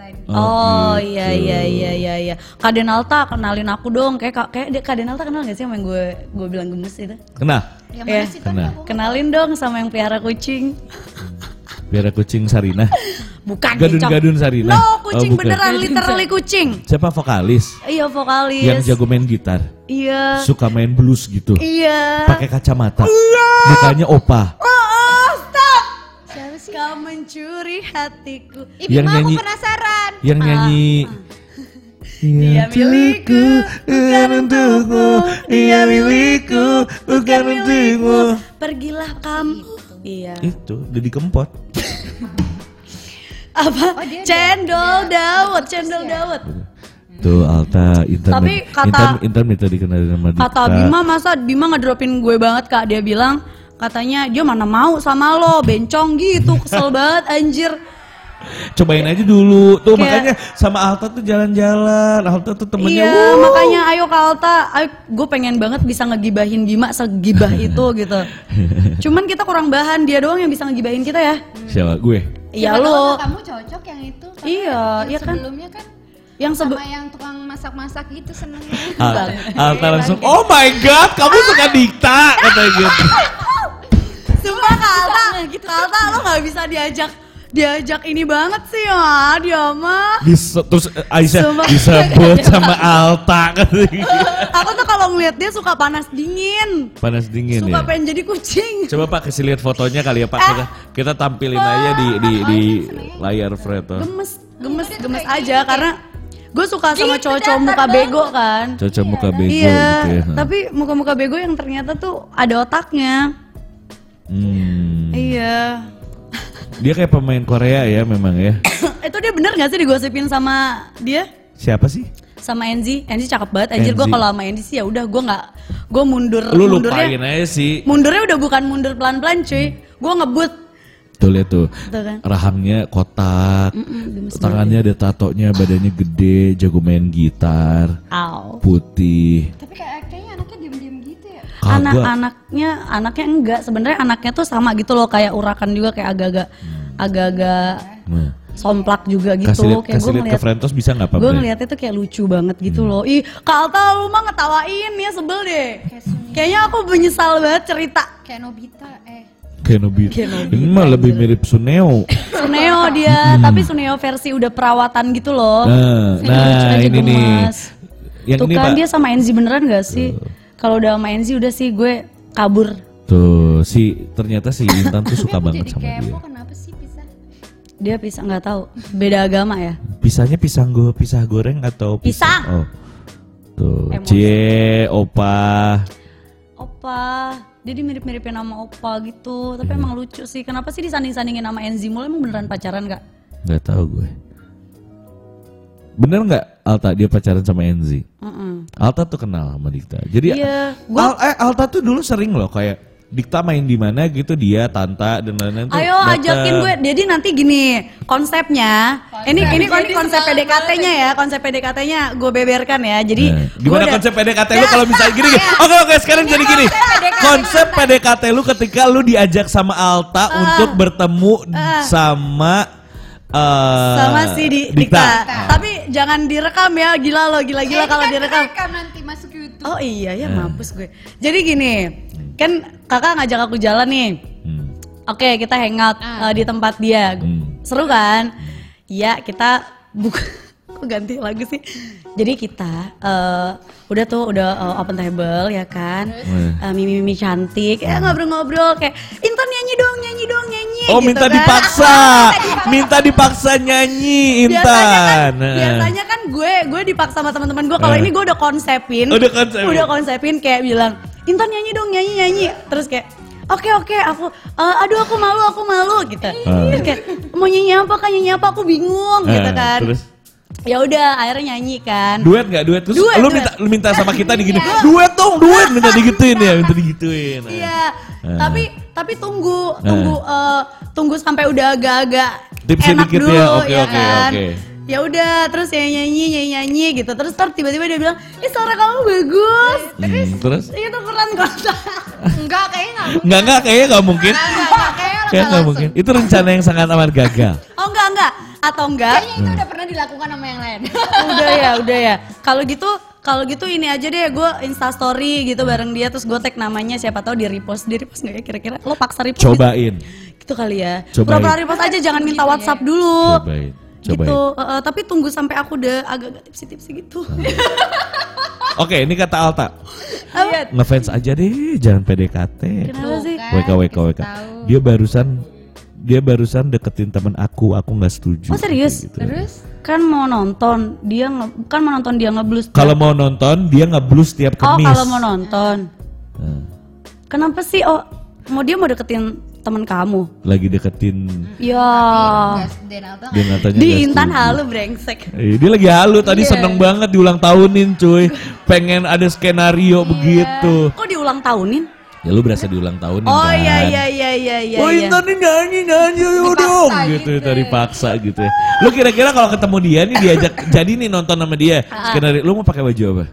desain-desain. Oh, gitu. iya iya iya iya iya. Kak Denalta kenalin aku dong. Kayak Kak- kayak dia- Kak Denalta kenal gak sih sama yang gue gue bilang gemes itu? Kena? Yang Iya. mana sih kan Kena. aku? Kenalin dong sama yang piara kucing. Biar kucing Sarina. Bukan Gadun-gadun. Sarina. No, kucing Oh, bukan. beneran literally kucing. Siapa vokalis? Iya vokalis. Yang jago main gitar. Iya. Suka main blues gitu. Iya. Pakai kacamata. Mukanya opa. Oh, oh. Siapa sih? Kau mencuri hatiku. Ih, Yang Bima, nyanyi- aku penasaran. Yang nyanyi Dia milikku, bukan untukmu. Dia milikku, bukan untukmu. Pergilah kamu. Iya. Itu udah dikempot. Apa? Oh, dia Cendol dawet, cendol dawet. Tuh Alta, Intan, Tapi kata- Intan, Intan minta dikenalin sama. Kata Bima masa Bima ngedropin gue banget kak Dia bilang katanya dia mana mau sama lo bencong gitu kesel banget anjir Cobain aja dulu. Tuh Kayak- makanya sama Alta tuh jalan-jalan. Alta tuh temennya. iya wuh. makanya ayo Kak Alta ayo, gue pengen banget bisa ngegibahin Bima segibah itu gitu cuman kita kurang bahan dia doang yang bisa ngegibahin kita ya Siapa? Gue. iya lo kamu cocok yang itu. Iya, yang iya kan? Sebelumnya kan yang sebe sama yang tukang masak-masak gitu seneng. Alta. Alta langsung, oh my god, kamu suka dikta, katanya gitu. Sumpah Kak Alta, Kak Alta lo gak bisa diajak diajak ini banget sih ya dia mah Bisa, terus eh, Aisyah Sumpah. disebut sama Alta gitu. aku tuh kalau ngeliat dia suka panas dingin Panas dingin suka ya. pengen jadi kucing Coba Pak kasih lihat fotonya kali ya Pak. Kita, kita tampilin aja di di di layar Freto. gemes gemes gemes aja karena gue suka sama cowok-cowok muka bego kan Cocok muka bego iya gitu ya. tapi muka-muka bego yang ternyata tuh ada otaknya Hmm. iya Dia kayak pemain Korea ya memang ya. itu dia bener gak sih digosipin sama dia Siapa sih? sama Enzi Enzi cakep banget anjir gue kalau sama Enzi sih ya udah gue nggak gue mundur Lu mundurnya lupain aja sih. mundurnya udah bukan mundur pelan-pelan cuy gue ngebut Tuh lihat tuh. Tuh kan. Rahangnya kotak. Mm-mm, Tangannya ada tatonya, badannya gede, jago main gitar, Au. putih. Tapi kayak anak-anaknya anaknya enggak. Sebenarnya anaknya tuh sama gitu loh kayak urakan juga kayak agak-agak agak-agak Nah, somplak juga gitu. Kasih kayak kasih gue lihat ke ngeliat Frentos bisa nggak gue ngeliatnya tuh kayak lucu banget gitu loh. Ih Kak Alta lu mah ngetawain ya sebel deh. Kayaknya aku menyesal banget cerita. Kayak Nobita eh. Kayak Nobita. Kayak Nobita, Ini mah lebih mirip Suneo. Suneo dia tapi Suneo versi udah perawatan gitu loh. Nah, Ini nah ini nih. gemes. Yang tuh ini kan Pak. dia sama Enzi beneran gak sih kalau udah sama Enzi udah sih gue kabur Tuh, si ternyata si Intan tuh suka banget jadi sama kepo dia. kenapa sih bisa? dia pisah nggak tahu beda agama ya Pisahnya pisang go, pisah goreng atau Pisang. Oh. Tuh, Emosi. cie, opa. Opa, dia mirip-miripin nama Opa gitu, tapi emang lucu sih. Kenapa sih disanding-sandingin sama Enzi mulu? Emang beneran pacaran gak? Gak tahu gue. Bener nggak Alta dia pacaran sama Enzi? Mm-mm. Alta tuh kenal sama Dikta. Jadi Iya, gua- Al- eh, Alta tuh dulu sering loh kayak Dikta main di mana gitu dia Tanta dan lain-lain tuh Ayo dateng. ajakin gue. Jadi nanti gini konsepnya. Ini ini ini konsep PDKT-nya ya, konsep PDKT-nya gue beberkan ya. Jadi Nah, gimana udah- konsep PDKT lu kalau misalnya gini, gini. Oke oke sekarang jadi gini. Konsep PDKT lu ketika lu diajak sama Alta Ah. untuk bertemu sama eh, sama si di, Dikta. Tapi jangan direkam ya, gila lo, gila-gila Eh, kalau kan direkam. rekam nanti masuk YouTube. Oh iya ya, mampus gue. Jadi gini, kan kakak ngajak aku jalan nih. Hmm, Oke, kita hangout Ah. uh, di tempat dia. Hmm. Seru kan? Iya, kita buka kok ganti lagu sih. Jadi kita uh, udah tuh udah uh, open table ya kan. Hmm. Uh, mimi-mimi cantik, ya ngobrol-ngobrol kayak Intan nyanyi dong, nyanyi dong, Oh gitu minta kan. dipaksa, minta dipaksa nyanyi Biasanya kan, Intan. Biasanya kan gue gue dipaksa sama teman-teman gue. Kalau Eh. ini gue udah konsepin, Udah konsepin. udah konsepin kayak bilang, Intan nyanyi dong, nyanyi nyanyi. Terus kayak, oke oke, aku, eh, aduh aku malu, aku malu gitu. Terus kayak, mau nyanyi apa kan nyanyi apa, aku bingung gitu Eh, kan. Terus Ya udah, akhirnya nyanyi kan. duet nggak duet terus Duet, lu duet. minta lu minta sama kita di gini duet dong duet minta digituin ya minta digituin. Iya, Eh. tapi tapi tunggu, tunggu, eh, tunggu sampai udah agak-agak Tipsnya enak dikit dulu, ya, oke, ya oke, kan. oke. Ya udah, terus ya nyanyi, nyanyi, nyanyi gitu. Terus ntar tiba-tiba dia bilang, ih suara kamu bagus. Hmm, terus Itu keren kota. Enggak, kayaknya enggak. nggak nggak kayaknya nggak mungkin. Enggak, enggak, kayaknya Kayak nggak mungkin. Itu rencana yang sangat amat gagal. Oh enggak enggak, atau enggak? Kayaknya itu udah pernah dilakukan sama yang lain. udah ya, udah ya. Kalau gitu, kalau gitu ini aja deh, gue insta story gitu bareng dia, terus gue tag namanya siapa tahu di repost, di repost nggak ya kira-kira? Lo paksa repost? gitu? Cobain, Gitu kali ya. Cobain. Pura-pura repost aja, jangan minta WhatsApp dulu. cobain, Gitu, cobain. eh, eh, tapi tunggu sampai aku udah agak-agak tipsi-tipsi gitu. Oke, ini kata Alta. Iya. Ngefans aja deh, jangan PDKT. Kenapa sih? WK WK WK. Dia barusan dia barusan deketin temen aku, aku nggak setuju. Oh, serius? Gitu. Terus Kan mau nonton, dia nge, kan mau nonton dia ngeblus. Kalau mau nonton dia ngeblus tiap Oh, kemis. kalau mau nonton. Nah, Kenapa sih? Oh, mau dia mau deketin teman kamu? lagi deketin Ya. Dia Di Intan halu brengsek. Eh, dia lagi halu tadi Iya. seneng banget diulang tahunin cuy. Pengen ada skenario begitu. Kok diulang tahunin? Ya lu berasa diulang tahunin Oh kan. iya iya iya iya iya. Oh iya. Nih nyanyi nyanyi dong gitu, gitu. dari paksa gitu ya. Lu kira-kira kalau ketemu dia nih diajak jadi nih nonton sama dia Ah. skenario lu mau pakai baju apa?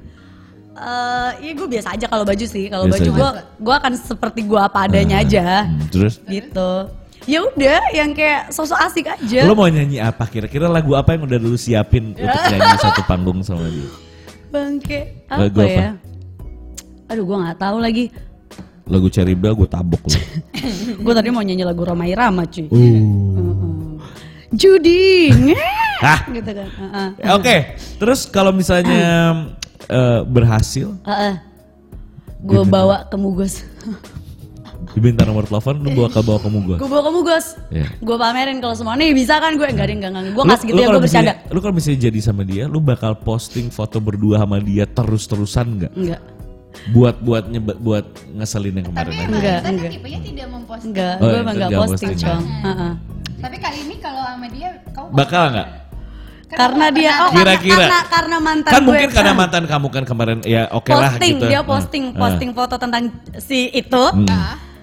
Eh, iya gue biasa aja kalau baju sih. Kalau baju gue gue akan seperti gue apa adanya aja. Hmm, terus Gitu. Ya udah, yang kayak sosok asik aja. lu mau nyanyi apa? Kira-kira lagu apa yang udah lu siapin untuk nyanyi satu panggung sama dia? Bangke apa Lagu apa? ya? Aduh gue nggak tahu lagi. Lagu Cherry Bell gue tabok lu. gue tadi mau nyanyi lagu Roma Irama cuy. Uh. Judi, Hah? gitu kan. Heeh. Oke, terus kalau misalnya eh, berhasil Heeh. Gue bawa ke Mugos. diminta nomor telepon lu bawa ke bawa ke gua. gue bawa ke Mugos. Iya. Gue pamerin kalau semua nih bisa kan gue enggak enggak enggak. Gue segitu lu ya gue bercanda. Lu kalau misalnya jadi sama dia, lu bakal posting foto berdua sama dia terus-terusan nggak? Enggak. Buat buat nyebe- buat ngeselin yang Tapi kemarin aja. emang Enggak, Intan enggak. tipenya tidak memposting Enggak, Oh, gue iya, emang enggak nggak posting, posting. Cong. Heeh. Tapi kali ini kalau sama dia kau Bakal nggak? Karena dia oh Kira-kira. karena, karena karena mantan Kan gue mungkin karena mantan kamu kan kemarin ya oke lah posting gitu. dia Eh, posting eh. posting foto tentang si itu. Hmm.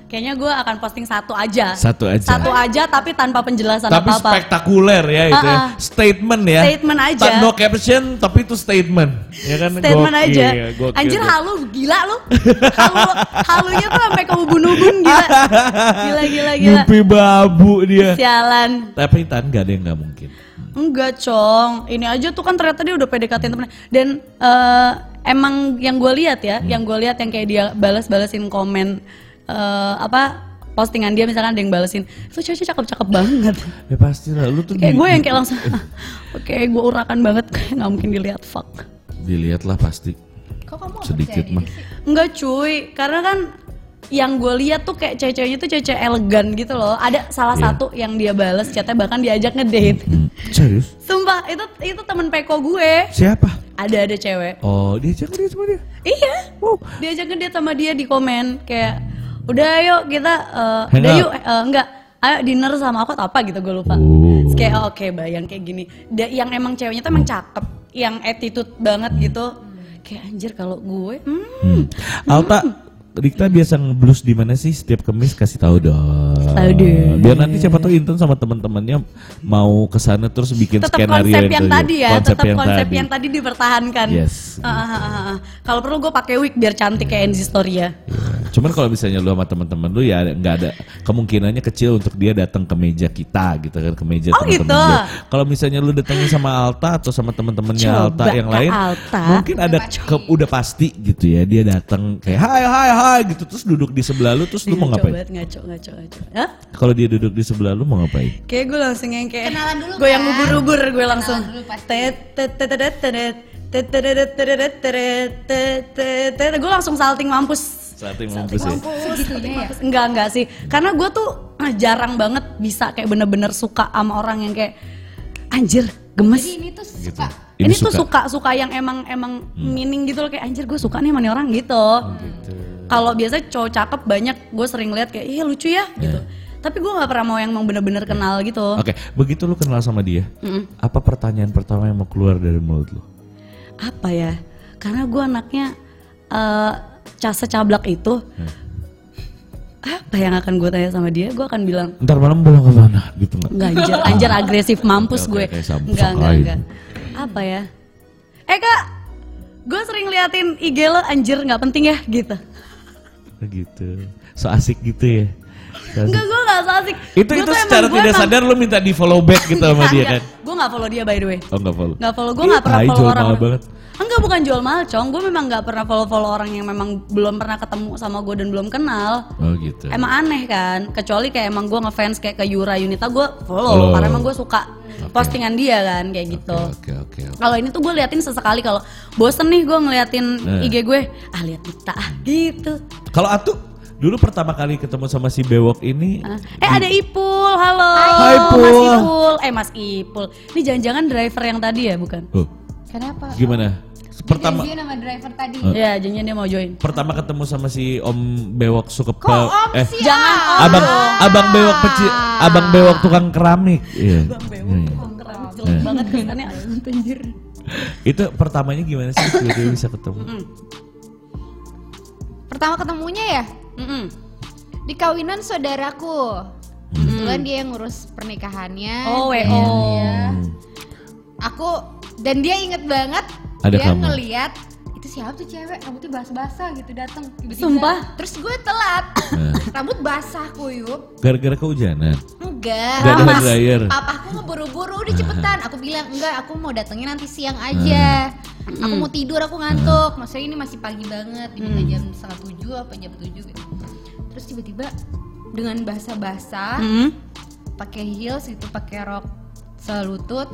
Kayaknya gue akan posting satu aja. Satu aja. Satu aja tapi tanpa penjelasan Tapi apa-apa. spektakuler ya itu ya. Ah, ah. Statement ya. Statement aja. Tak- No caption tapi itu statement. Ya kan Statement Gokil, aja. gokil. Anjir halu gila lu. Halu halunya tuh sampai ke ubun-ubun gila. Gila gila gila. Mimpi babu dia. Sialan. Tapi Tan gak ada yang gak mungkin. Enggak, Cong. Ini aja tuh kan ternyata dia udah PDKT temennya. Dan eh, emang yang gue lihat ya, Hmm. yang gue lihat yang kayak dia balas-balasin komen eh, apa postingan dia misalkan ada yang balesin, itu cewek cakep-cakep banget. Ya pasti lah. Lu tuh Kayak gue yang kayak langsung, "Ah, oke gue urakan banget, kayak nggak mungkin dilihat fuck. Dilihat lah pasti. Kok kamu Sedikit percaya mah. Enggak cuy, karena kan yang gue lihat tuh kayak cewek-ceweknya tuh cewek elegan gitu loh. Ada salah Iya. satu yang dia bales chatnya bahkan diajak ngedate. Hmm, Serius? Sumpah itu itu temen peko gue. Siapa? Ada ada cewek. Oh dia jangan dia sama dia. Iya. Wow. Diajak ngedate sama dia di komen kayak udah yuk kita Hang udah yuk eh, enggak ayo dinner sama aku atau apa gitu gue lupa. Oh. Terus kayak oh, oke bayang kayak gini. Da- yang emang ceweknya tuh emang cakep, yang attitude banget gitu. Kayak anjir kalau gue, hmm, Hmm. Alta, Rikta biasa ngeblus di mana sih setiap kemis kasih tahu dong. Deh. Biar nanti siapa tahu Intan sama teman-temannya mau ke sana terus bikin tetap skenario konsep yang, tadi ya, konsep tetap yang konsep tadi. yang tadi dipertahankan. Yes. Ah, ah, ah, ah. Kalau perlu gue pakai wig biar cantik kayak Enzi Storia. Iya. Cuman kalau misalnya lu sama teman-teman lu ya nggak ada kemungkinannya kecil untuk dia datang ke meja kita gitu kan ke meja Oh, teman-teman gitu. Kalau misalnya lu datangnya sama Alta atau sama teman-temannya Alta yang lain, Alta. mungkin ada ke- udah pasti gitu ya dia datang kayak hai hai hai gitu terus duduk di sebelah lu terus lu mau Ngaco ngapain? ngaco, ngaco, ngaco. Hah? Kalau dia duduk di sebelah lu mau ngapain? Kayak gue langsung yang kayak kenalan dulu. Gue yang ngubur-ngubur gue langsung. Gue langsung salting mampus. Salting mampus. Enggak enggak sih. Karena gue tuh jarang banget bisa kayak bener-bener suka sama orang yang kayak anjir gemes. Jadi ini tuh suka ini, tuh suka suka yang emang emang Hmm. meaning gitu loh kayak anjir gue suka nih sama nih orang gitu. Oh, gitu. Kalau biasa cowok cakep banyak gue sering lihat kayak iya lucu ya gitu. Tapi gue nggak pernah mau yang emang bener-bener kenal gitu. Oke, begitu lu kenal sama dia, Mm-mm. apa pertanyaan pertama yang mau keluar dari mulut lu? Apa ya? Karena gue anaknya eh cas secablak itu. Hmm. Apa yang akan gue tanya sama dia? Gue akan bilang Ntar malam pulang ke mana gitu nggak? Enggak anjir, anjir agresif mampus gue. enggak, sakain. enggak. Apa ya? Eh kak, gue sering liatin IG lo anjir nggak penting ya gitu. gitu, so asik gitu ya. So asik. Enggak, gue gak so asik. Itu Gua itu secara tidak sadar lu minta di follow back gitu sama dia kan? Gak follow dia by the way. Oh nggak follow? Gak follow, gue gak pernah tai, follow orang. banget. Enggak bukan jual mahal cong, gue memang gak pernah follow-follow orang yang memang belum pernah ketemu sama gue dan belum kenal. Oh gitu. Emang aneh kan, kecuali kayak emang gue ngefans kayak ke Yura Yunita gue follow, Follow. karena emang gue suka postingan dia kan kayak gitu. Oke oke. oke. Kalau ini tuh gue liatin sesekali kalau bosen nih gue ngeliatin Nah. IG gue, ah liat Dita ah gitu. Kalau Atu Dulu pertama kali ketemu sama si bewok ini, Ah. Eh ada Ipul, halo. Hai, Ipul. Mas Ipul. Eh Mas Ipul. Ini jangan-jangan driver yang tadi ya bukan? oh, Kenapa? gimana? Pertama Janjian sama driver tadi. Ya janjian dia mau join. pertama ketemu sama si Om Bewok suka Kok om eh sih? Jangan ah? om. abang abang bewok peci abang bewok tukang keramik. Iya. Iya. Jelek banget kesannya anjir. Itu pertamanya gimana sih tiba-tiba bisa ketemu? Pertama ketemunya ya Mm-mm. di kawinan saudaraku. Kebetulan dia yang ngurus pernikahannya. Oh, WO. dia- Aku dan dia inget banget Ada dia kamu. ngeliat siapa tuh cewek rambutnya basah-basah gitu datang tiba-tiba. Sumpah? Terus gue telat. Nah, Rambut basah kuyup. Gara-gara kehujanan. Enggak. Gak ada Pas- hair dryer. Papaku ngeburu-buru udah cepetan. Aku bilang enggak, aku mau datangnya nanti siang aja. Aku mau tidur, aku ngantuk. Maksudnya ini masih pagi banget, diminta jam setengah tujuh apa jam tujuh gitu. Terus tiba-tiba dengan basah-basah, Mm. pakai heels gitu, pakai rok selutut,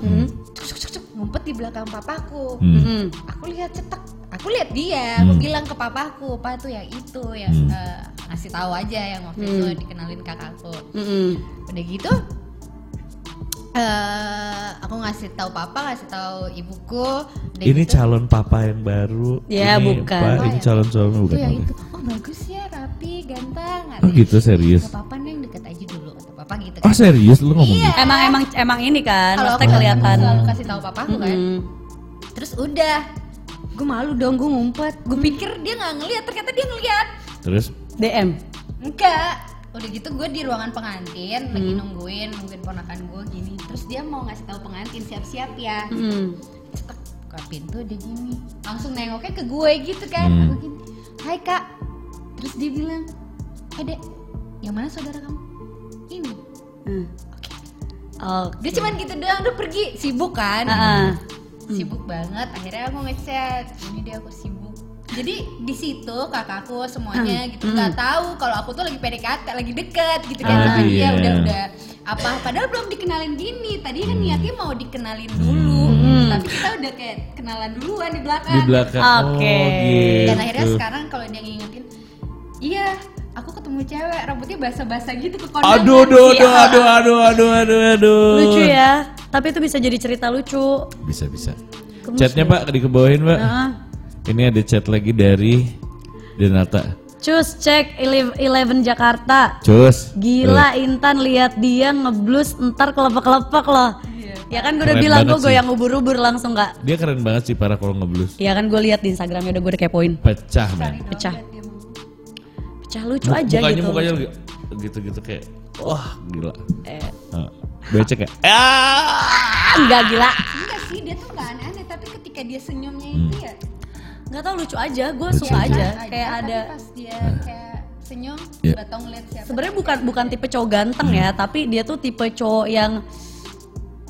cuk, cuk, cuk, cuk, ngumpet di belakang papaku. Hmm. Mm. Aku lihat cetek, aku lihat dia, aku bilang ke papaku, pak tuh yang itu yang Hmm. eh, ngasih tahu aja yang waktu itu dikenalin kakakku Mm-mm. udah gitu eh aku ngasih tahu papa ngasih tahu ibuku udah Ini gitu, calon papa yang baru. Ya, Ini, bukan. Pak, ini calon suami itu bukan. yang Oke. itu oh bagus ya rapi ganteng Oh gitu serius. Gak Oh serius? Lu ngomong Iya. gitu? Emang emang emang ini kan, kalau aku kelihatan. selalu kasih tahu papaku kan. Terus udah. Gue malu dong gue ngumpet. Gue pikir dia nggak ngeliat ternyata dia ngeliat. Terus? DM. enggak. Udah gitu gue di ruangan pengantin lagi Hmm. nungguin nungguin ponakan gue gini. Terus dia mau ngasih tahu pengantin siap-siap ya. Mm. cetek buka pintu dia gini. Langsung nengoknya ke gue gitu kan. Hmm. aku gini hai kak. Terus dia bilang eh dek yang mana saudara kamu? Ini Mm. Oh, dia cuman gitu doang udah pergi. Sibuk kan? Ah. sibuk banget. Akhirnya aku ngechat. Ini dia aku sibuk. Jadi di situ kakakku semuanya gitu nggak tahu kalau aku tuh lagi PDKT lagi deket gitu kan. Ah, sama dia iya. udah udah apa padahal belum dikenalin gini. Tadi kan niatnya mau dikenalin dulu. Tapi kita udah kayak kenalan duluan di belakang. Di belakang. Oke. Oh gitu. dan akhirnya sekarang kalau dia ngingetin iya aku ketemu cewek rambutnya basah-basah gitu ke kondangan Aduh, aduh, aduh, aduh, aduh, aduh, aduh, aduh. lucu ya. Tapi itu bisa jadi cerita lucu. Bisa, bisa. Chatnya pak dikebawain pak. Nah. Ini ada chat lagi dari Denata. Cus cek Ele- Eleven Jakarta. Cus. Gila Intan lihat dia ngeblus ntar kelepek-kelepek loh. Ya kan gue udah Keren bilang gue goyang ubur-ubur langsung nggak. Dia keren banget sih para kalau ngeblus. Ya kan gue lihat di Instagramnya udah gue udah kepoin. Pecah men. Pecah. Pecah lucu Mu- aja mukanya gitu. mukanya lagi gitu-gitu kayak wah gila. Eh, Nah, becek ya. Ah! enggak gila. enggak sih dia tuh nggak aneh-aneh tapi ketika dia senyumnya Hmm. itu ya Nggak tahu lucu aja. Gue suka aja. Biasa Kayak tapi ada. pas dia kayak senyum Iya. tiba tahu ngeliat siapa Sebenarnya bukan bukan tipe cowok ganteng ya, Hmm. tapi dia tuh tipe cowok yang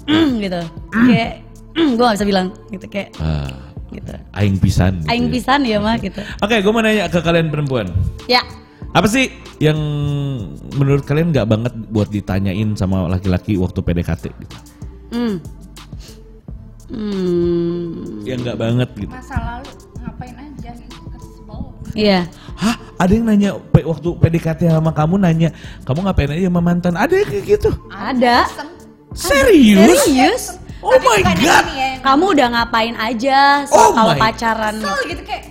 gitu. Kayak gue gak bisa bilang gitu kayak Ah, gitu. aing pisan. gitu Aing ya. pisan ya mah gitu. Oke, gue mau nanya ke kalian perempuan. Ya. Apa sih yang menurut kalian nggak banget buat ditanyain sama laki-laki waktu PDKT gitu? Hmm. Hmm. Yang nggak banget gitu. masa lalu ngapain aja gitu kesel Iya. Hah? Ada yang nanya waktu PDKT sama kamu nanya, kamu ngapain aja sama mantan? Ada yang kayak gitu? Ada. Serius? Serius? Oh Tapi my god. ya, Kamu udah ngapain aja so, Oh kalau my- pacaran? kesel gitu kayak?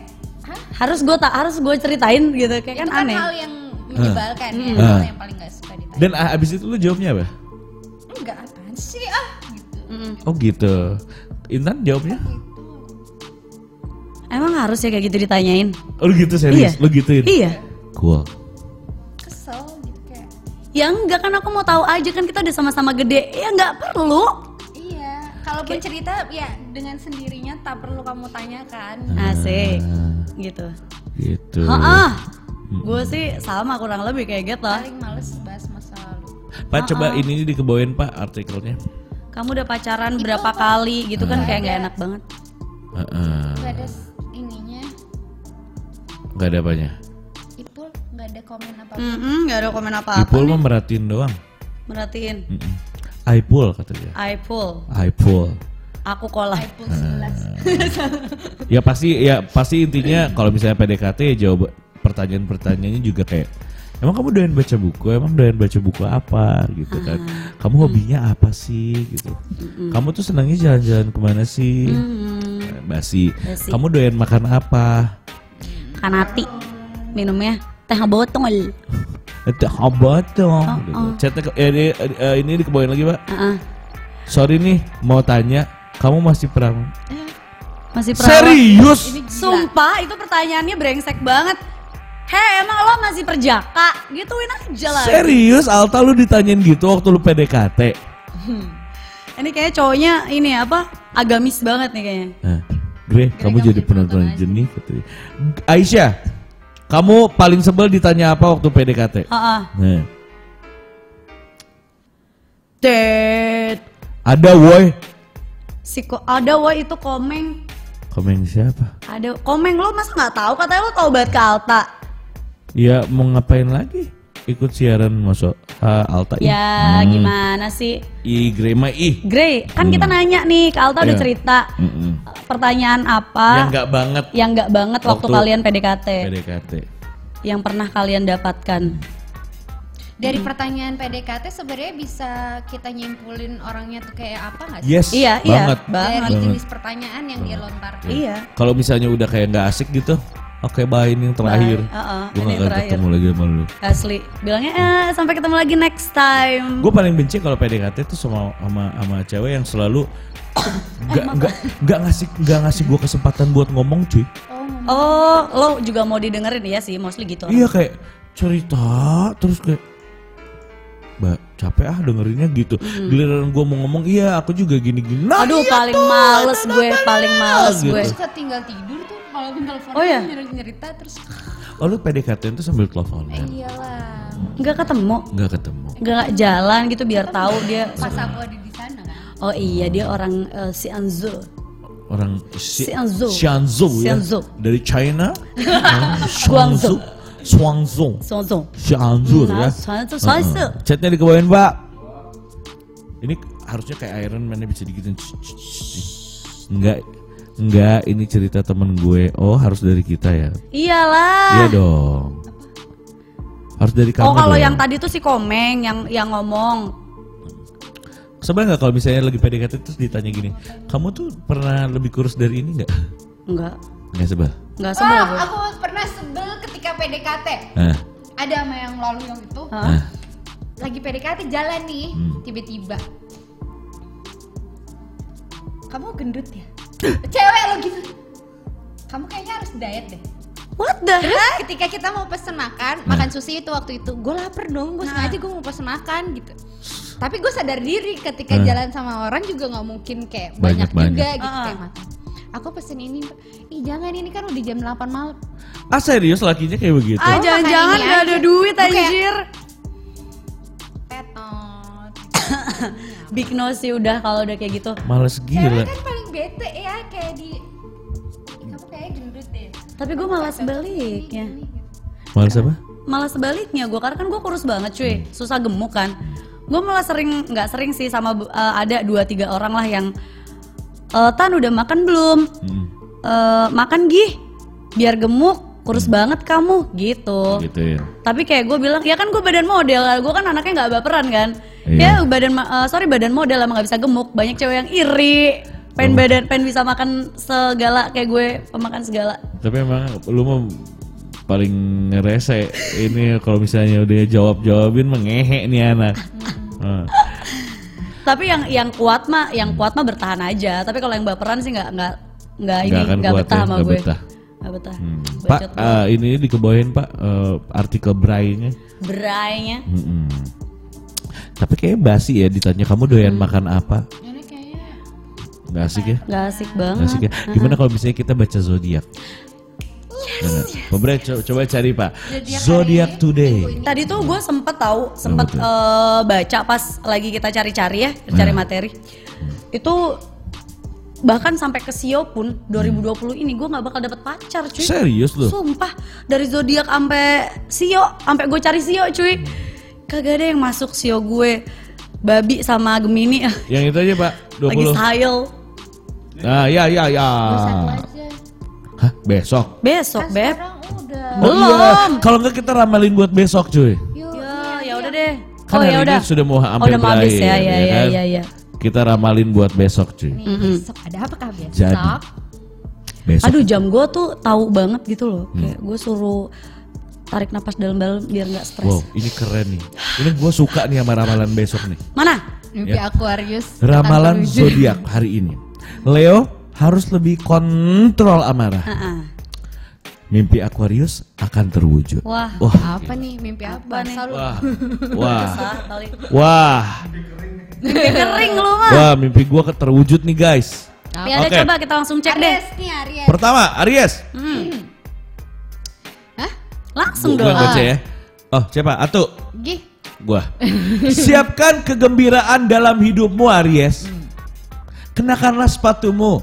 Harus gue tak harus gue ceritain gitu kayak kan itu kan aneh. hal yang menyebalkan ya Ah. hal yang paling gak suka ditanya Dan ah, abis itu lu jawabnya apa? enggak apaan sih ah gitu Mm-mm. Oh gitu. Intan jawabnya? Emang harus ya kayak gitu ditanyain? Oh lu gitu serius? Iya. Lu gituin? Iya. Cool. kesel gitu kayak Ya enggak kan aku mau tahu aja kan kita udah sama-sama gede. Ya enggak perlu. Kalaupun cerita ya dengan sendirinya tak perlu kamu tanyakan Asik. Gitu. Gitu. Heeh. Gue sih sama kurang lebih kayak gitu. paling males bahas masa lalu Pak coba ini dikebawain pak artikelnya. Kamu udah pacaran berapa kali gitu kan kayak nggak enak banget. Heeh. nggak ada ininya Gak ada apanya. Ipul nggak ada komen apa Mm nggak ada komen apa-apa. Ipul mah merhatiin doang. Merhatiin. Mm-mm. Aipul kata dia. I pull. Aipul. Aku kolah. Ipul 11 Ya pasti ya pasti intinya kalau misalnya PDKT ya jawab pertanyaan-pertanyaannya juga kayak emang kamu doyan baca buku? Emang doyan baca buku apa? Gitu kan. Kamu hobinya apa sih? Gitu. Kamu tuh senangnya jalan-jalan ke mana sih? Hmm, basi. Basi. kamu doyan makan apa? Kanati minumnya teh botol. itu apa tuh oh. Chatnya ke- eh, ini, eh, ini dikebawain lagi pak Heeh. sorry nih mau tanya kamu masih pernah Masih perawan. serius. Sumpah itu pertanyaannya brengsek banget. Hei emang lo masih perjaka? Gituin aja lah. serius Alta lu ditanyain gitu waktu lu PDKT Ini kayaknya cowoknya ini apa? Agamis banget nih kayaknya. Nah, Gre, kamu kamu jadi penonton penonton jenih katanya. Aisyah, kamu paling sebel ditanya apa waktu PDKT? Heeh. Nah, Tet. ada woi. Si ko ada woi itu komeng. Komen siapa? Ada komeng lo masa nggak tahu katanya lo tau banget ke Alta. Ya mau ngapain lagi? Ikut siaran masuk ah, Alta ih. Ya Hmm. gimana sih? Ih, Gre mah ih. Grey, kan kita nanya nih ke Alta udah Iya. cerita Mm-mm. pertanyaan apa Yang enggak banget yang nggak banget waktu, Waktu kalian PDKT PDKT. yang pernah kalian dapatkan. Dari pertanyaan PDKT sebenarnya bisa kita nyimpulin orangnya tuh kayak apa nggak sih? Yes, Iya, iya, banget. banget. Dari Banget. jenis pertanyaan yang dia lontarkan. Iya. Kalau misalnya udah kayak nggak asik gitu, oke bye ini yang terakhir. Bye. Uh-uh, Gue ini gak terakhir. ketemu lagi sama lu. Asli. Bilangnya eh sampai ketemu lagi next time. Gue paling benci kalau PDKT tuh sama sama sama cewek yang selalu nggak nggak nggak ngasih nggak ngasih gue kesempatan buat ngomong cuy. Oh, lo juga mau didengerin ya sih, mostly gitu. Iya kayak cerita terus kayak Mbak capek ah dengerinnya gitu. Giliran gue mau ngomong iya aku juga gini gini. Nah, Aduh, iya paling tuh, males nah, gue, nah, nah, paling males gitu. gue. Suka tinggal tidur tuh kalau telepon Oh, iya? cerita terus Oh lu PDKT itu sambil telepon eh, iyalah. Nggak ketemu, Nggak ketemu. nggak jalan gitu biar tahu dia. Pas aku ada di sana kan. Oh iya, dia orang eh, si Anzu. Orang si, Xianzhou. Xianzhou ya. Xianzhou. Dari China. Guangzhou. Guangzhou. Xianzhou Hmm, ya. Xianzhou. Heeh. Chatnya dikebawain pak. Ini harusnya kayak Iron Man bisa digituin. Enggak, enggak. Ini cerita temen gue. Oh harus dari kita ya. Iyalah. Iya dong. Harus dari kamu. Oh kalau dong. yang tadi tuh si Komeng yang yang ngomong. Sebel nggak kalau misalnya lagi PDKT terus ditanya gini, kamu tuh pernah lebih kurus dari ini nggak? Enggak, Nggak sebel. enggak sebel Oh, gue. aku pernah sebel ketika PDKT. Nah, Ada sama yang lalu yang itu. Nah. Lagi PDKT jalan nih, Hmm. tiba-tiba. Kamu gendut ya? Cewek lo gitu. Kamu kayaknya harus diet deh. What the Terus heck? ketika kita mau pesen makan, Nah. makan sushi itu waktu itu, gue lapar dong, gue sengaja gue mau pesen makan gitu. Tapi gue sadar diri ketika Nah. jalan sama orang juga nggak mungkin kayak banyak, Banyak-banyak. juga gitu Ah. kayak makan. Aku pesen ini, ih jangan ini kan udah jam 8 malam. Ah serius lakinya kayak begitu? Ah jangan-jangan gak ada duit anjir. Tetot. Big no sih udah kalau udah kayak gitu. Males Cewek gila. kan paling bete ya kayak di kamu kayak gendut deh. Tapi gue malas sebaliknya. Males apa? Malah sebaliknya gue karena kan gue kurus banget cuy, susah gemuk kan. Gue malah sering nggak sering sih sama uh, ada dua tiga orang lah yang "Eh, tan udah makan belum? Hmm, Eh, makan gih, biar gemuk, kurus banget kamu gitu. gitu ya. Tapi kayak gue bilang, ya kan gue badan model, gue kan anaknya nggak baperan kan. Iya. Ya badan, eh, sorry badan model emang nggak bisa gemuk. Banyak cewek yang iri, Oh. Pengen badan, pengen bisa makan segala kayak gue, pemakan segala. Tapi emang lu mah paling rese ini kalau misalnya udah jawab jawabin mengehe nih anak. Nah, Tapi yang yang kuat mah, yang kuat mah bertahan aja. Tapi kalau yang baperan sih nggak nggak nggak ini Nggak betah ya, sama nggak gue. betah. Nggak betah. hmm. Pak, Bacot eh, ini dikebawain Pak eh, artikel Bray-nya. Berainya. Mm-mm. Tapi kayaknya basi ya ditanya kamu doyan Hmm. makan apa? Kayaknya Gak asik ya? Gak asik Gak banget. asik ya? Gimana kalau misalnya kita baca zodiak? Nah, Bray, co- coba cari Pak. Zodiak today. Tadi tuh gue sempet tahu, sempet betul. eh, baca pas lagi kita cari-cari ya, cari Hmm. materi. Itu bahkan sampai ke Sio pun 2020 ini gue nggak bakal dapet pacar cuy. Serius loh? Sumpah dari zodiak sampai Sio, sampai gue cari Sio cuy. Kagak ada yang masuk Sio gue. Babi sama Gemini Yang itu aja Pak, lagi 20. style. Ah, ya ya ya. Hah, besok? Besok, Kan Beb. sekarang udah Oh iya, kalau enggak kita ramalin buat besok cuy. Yuk. Ya, ya udah deh. Kan oh hari ya ini udah. sudah mau Oh, hampir udah mau habis berakhir, ya, ya, ya ya, kan? ya, ya. Kita ramalin buat besok cuy. Nih, besok ada apakah besok? Jadi. Besok. Aduh jam gue tuh tahu banget gitu loh. Hmm. Kayak gue suruh tarik napas dalam-dalam biar nggak stres. Wow, ini keren nih. Ini gue suka nih sama ramalan besok nih. Mana? Mimpi Ya. Aquarius. Ramalan zodiak hari ini. Leo harus lebih kontrol amarah. Mimpi Aquarius akan terwujud. Wah. Wah, Apa nih mimpi apa? nih? Selalu wah, wah, wah, Kering lu mah. wah, mimpi gue terwujud nih guys. Ya udah Oke. coba kita langsung cek deh. Aries nih Aries. Pertama, Aries. Hah? Langsung dong. baca ya. Oh, siapa? Atu. Gih. Gua. Siapkan kegembiraan dalam hidupmu Aries. Kenakanlah sepatumu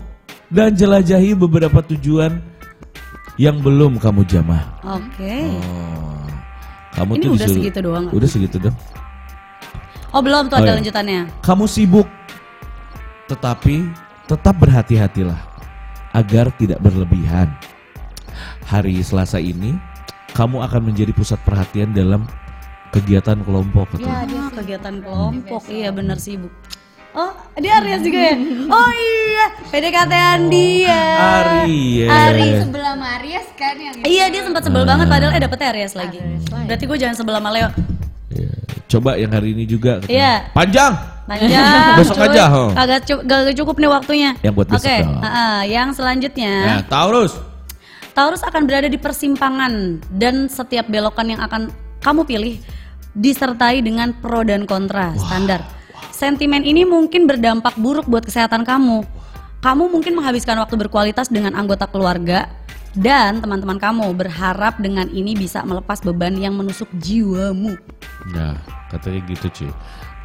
dan jelajahi beberapa tujuan yang belum kamu jamah. Oke. Oh. Kamu Ini tuh udah disuruh- segitu doang? Udah segitu dong. Oh belum tuh Oh, ada iya. lanjutannya. Kamu sibuk, tetapi tetap berhati-hatilah agar tidak berlebihan. Hari Selasa ini, kamu akan menjadi pusat perhatian dalam kegiatan kelompok. Ya, sih. kegiatan kelompok. Iya bener sibuk. Oh, dia Aries juga ya? Oh iya, PDKT-an dia. Aries. Aries sebelah sama Aries kan yang Iya dia sempat sebel banget padahal eh dapetnya Aries lagi. Aries lagi. Berarti gue jangan sebel sama Leo. Iya. Coba yang hari ini juga. Iya. Panjang. Panjang. Besok cuy. aja, ho. Kagak cu- kagak cukup nih waktunya. Yang buat besok Oke, dong. ah, yang selanjutnya. Nah, Taurus. Taurus akan berada di persimpangan dan setiap belokan yang akan kamu pilih disertai dengan pro dan kontra standar. Sentimen ini mungkin berdampak buruk buat kesehatan kamu. Kamu mungkin menghabiskan waktu berkualitas dengan anggota keluarga dan teman-teman kamu berharap dengan ini bisa melepas beban yang menusuk jiwamu. Nah, katanya gitu cuy.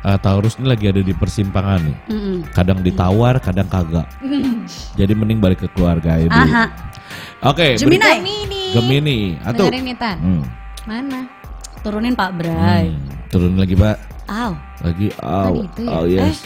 Eh, Taurus ini lagi ada di persimpangan nih. Mm-mm. Kadang ditawar, kadang kagak. Jadi mending balik ke keluarga dulu. Aha. Oke, Gemini. Gemini. Gemini. Atuh. Dengerin nih Tan. Hmm. Mana? Turunin Pak Bray. Hmm. Turun lagi, Pak. Aw, Lagi. Itu ya? oh yes.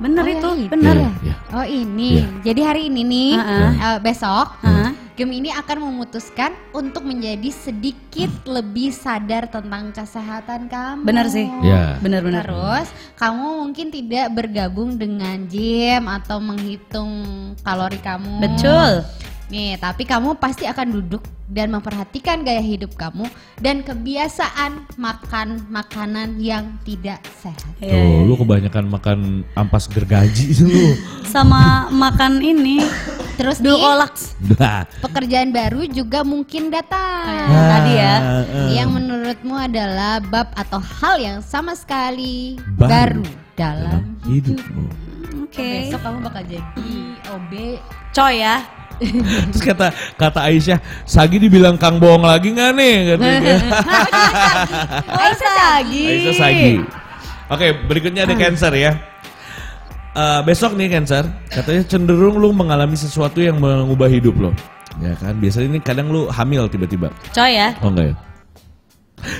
bener Oh, itu, yang itu bener. Iya, iya. Oh ini. Iya. Jadi hari ini nih Heeh. eh, besok Heeh. Gemini akan memutuskan untuk menjadi sedikit lebih sadar tentang kesehatan kamu. Bener sih. Ya. Bener-bener. Terus kamu mungkin tidak bergabung dengan gym atau menghitung kalori kamu. Betul. Nih, tapi kamu pasti akan duduk dan memperhatikan gaya hidup kamu dan kebiasaan makan makanan yang tidak sehat. Iya, Tuh, iya, lu kebanyakan makan ampas gergaji sih lu. Sama makan ini Terus kolaks. Nah. pekerjaan baru juga mungkin datang. Tadi ya. eh. Yang menurutmu adalah bab atau hal yang sama sekali Baru baru, dalam hidup. hidupmu. Oke. Besok kamu bakal jadi OB. Coy ya. Terus kata kata Aisyah, Sagi dibilang Kang Bohong lagi nggak nih? Aisyah lagi. Aisyah Sagi. Oke, berikutnya ada Cancer ya. Eh, besok nih Cancer, katanya cenderung lu mengalami sesuatu yang mengubah hidup lo. Ya kan, biasanya ini kadang lu hamil tiba-tiba. Coy ya. Oh enggak ya?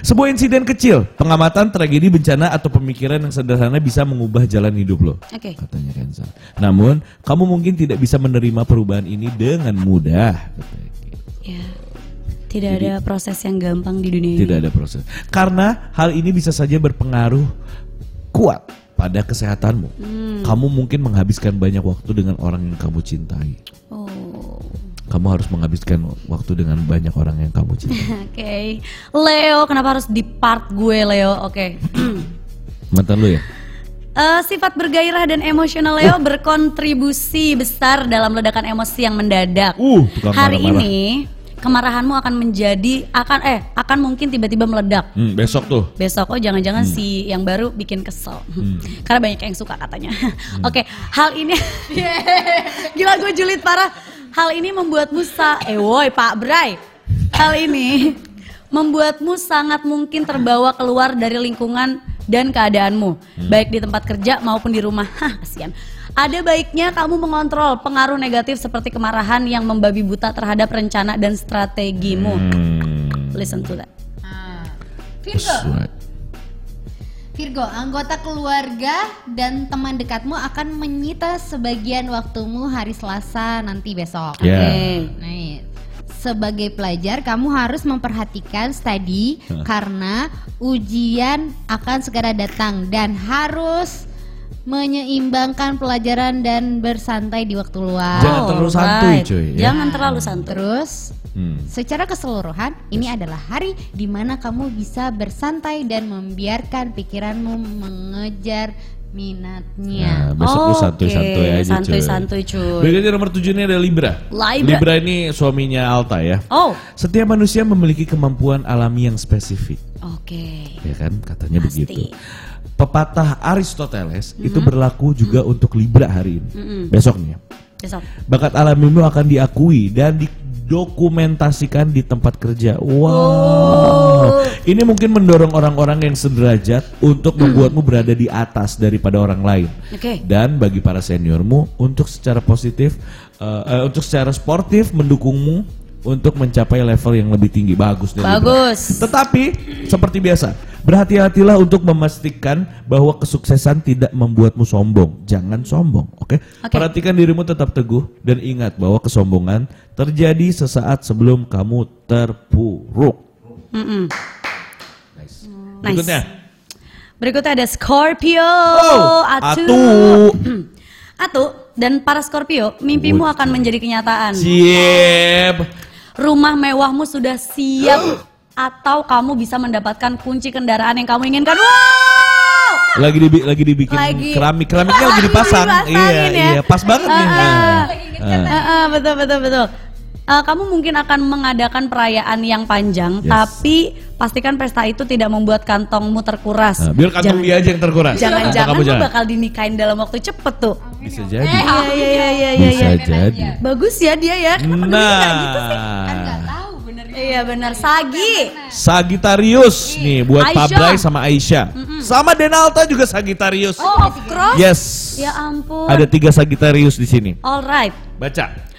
Sebuah insiden kecil, pengamatan, tragedi, bencana, atau pemikiran yang sederhana bisa mengubah jalan hidup lo. Oke. Katanya Cancer. Namun, kamu mungkin tidak bisa menerima perubahan ini dengan mudah. Katanya gitu. Ya. Tidak ada proses yang gampang di dunia Tidak ini. ada proses. Karena hal ini bisa saja berpengaruh kuat pada kesehatanmu. Hmm. Kamu mungkin menghabiskan banyak waktu dengan orang yang kamu cintai. Oh. Kamu harus menghabiskan waktu dengan banyak orang yang kamu cintai. Oke. Leo, kenapa harus di part gue Leo? Oke. Mantan lu ya? Eh, sifat bergairah dan emosional Leo berkontribusi besar dalam ledakan emosi yang mendadak. Uh, Hari marah-marah. ini kemarahanmu akan menjadi akan eh akan mungkin tiba-tiba meledak. Hmm, besok tuh. Besok oh jangan-jangan Hmm. si yang baru bikin kesel. Karena banyak yang suka katanya. Oke, hal ini Gila gue julid parah. Hal ini membuatmu sa eh woi Pak Bray. Hal ini membuatmu sangat mungkin terbawa keluar dari lingkungan dan keadaanmu, baik di tempat kerja maupun di rumah. Hah, kasihan. Ada baiknya kamu mengontrol pengaruh negatif seperti kemarahan yang membabi buta terhadap rencana dan strategimu. Hmm, Listen to that. Nah, that's Virgo, anggota keluarga dan teman dekatmu akan menyita sebagian waktumu hari Selasa nanti besok. Ya. Oke. Nih, sebagai pelajar kamu harus memperhatikan studi Hah. karena ujian akan segera datang dan harus menyeimbangkan pelajaran dan bersantai di waktu luang. Jangan terlalu santuy, Alright. cuy, ya. Jangan terlalu santuy. Terus Hmm. Secara keseluruhan, ini adalah hari di mana kamu bisa bersantai dan membiarkan pikiranmu mengejar minatnya. Nah, besok Oke, santuy-santuy aja cuy. santuy-santuy, cuy. Berikutnya nomor tujuh ini ada Libra. Libra. ini suaminya Alta ya. Oh, Setiap manusia memiliki kemampuan alami yang spesifik. oke. Ya kan, katanya Pasti. begitu. Pepatah Aristoteles itu berlaku juga untuk Libra hari ini. Besok nih ya. Besok. Bakat alamimu akan diakui dan didokumentasikan di tempat kerja. Wow. Ini mungkin mendorong orang-orang yang sederajat untuk membuatmu berada di atas daripada orang lain. Oke. Dan bagi para seniormu untuk secara positif, eh, eh, untuk secara sportif mendukungmu untuk mencapai level yang lebih tinggi. Bagus Libra. Bagus. Tetapi seperti biasa, berhati-hatilah untuk memastikan bahwa kesuksesan tidak membuatmu sombong. Jangan sombong, oke? Oke. Perhatikan dirimu tetap teguh dan ingat bahwa kesombongan terjadi sesaat sebelum kamu terpuruk. Mm-mm. Nice. Nice. Berikutnya. Berikutnya ada Scorpio. Oh, Atu. Atu. Atu dan para Scorpio, mimpimu akan menjadi kenyataan. Siap. Rumah mewahmu sudah siap atau kamu bisa mendapatkan kunci kendaraan yang kamu inginkan. Wow! Lagi dibi lagi dibikin Lagi. keramik, keramiknya lagi dipasang. iya, ya. iya, pas banget nih. Nah. ah. Ah. Ah, ah, betul betul betul. Eh, kamu mungkin akan mengadakan perayaan yang panjang, Yes. tapi pastikan pesta itu tidak membuat kantongmu terkuras. Nah, biar kantong dia aja yang terkuras. Jangan-jangan lu jangan. bakal dinikahin dalam waktu cepet tuh. Bisa jadi. Iya iya iya iya iya. Bisa iya. jadi. Bagus ya dia ya. Kenapa nggak gitu sih? Kan Nah. tahu bener Iya benar Sagi. Sagittarius nih buat Aisyah. Bray sama Aisyah. Sama Denalta juga Sagittarius. Oh, of course. Yes. Ya ampun. Ada tiga Sagittarius di sini. Alright. Baca.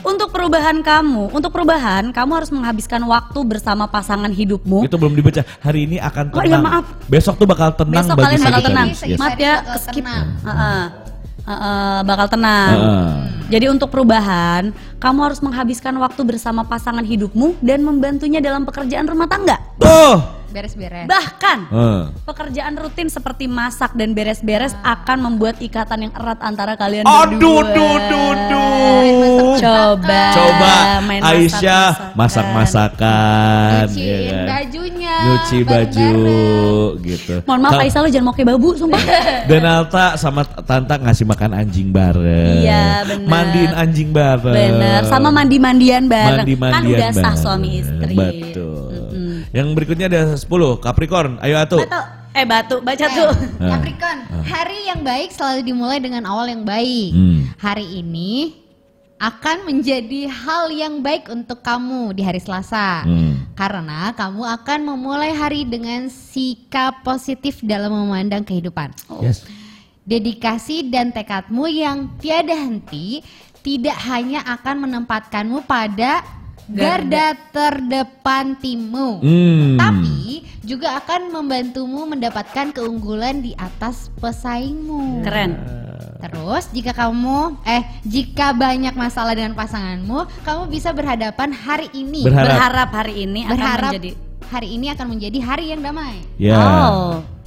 Untuk perubahan kamu, untuk perubahan kamu harus menghabiskan waktu bersama pasangan hidupmu. Itu belum dibaca. Hari ini akan Oh, tenang. iya, maaf. Besok tuh bakal tenang Besok bagi kalian bakal tenang. Yes. Maaf ya, Bakal skip. tenang. Heeh. Heeh, bakal tenang. Heeh. Jadi untuk perubahan, kamu harus menghabiskan waktu bersama pasangan hidupmu dan membantunya dalam pekerjaan rumah tangga. Oh. Beres-beres. Bahkan Eh. pekerjaan rutin seperti masak dan beres-beres akan membuat ikatan yang erat antara kalian Aduh, berdua. duh, duh, duh. Coba, Coba main Aisyah masak-masakan. masak-masakan. Nyuciin ya kan? bajunya. Nyuci baju gitu. Mohon maaf Aisyah lu jangan mau kayak babu sumpah. Dan Alta sama Tanta ngasih makan anjing bareng. Iya, bener. Mandiin anjing bareng. Bener, sama mandi-mandian bareng. Mandi-mandian kan udah sah bareng. suami istri. Betul. Yang berikutnya ada 10 Capricorn. Ayo atuh. Batu, eh batu, baca Eh, tuh. Ah. Capricorn, hari yang baik selalu dimulai dengan awal yang baik. Hmm. Hari ini akan menjadi hal yang baik untuk kamu di hari Selasa. Hmm. Karena kamu akan memulai hari dengan sikap positif dalam memandang kehidupan. Yes. Dedikasi dan tekadmu yang tiada henti tidak hanya akan menempatkanmu pada garda terdepan timmu. Hmm. Tapi juga akan membantumu mendapatkan keunggulan di atas pesaingmu. Keren. Terus jika kamu eh jika banyak masalah dengan pasanganmu, kamu bisa berhadapan hari ini. Berharap. Berharap hari ini akan Berharap menjadi hari ini akan menjadi hari yang damai. Ya. Oh.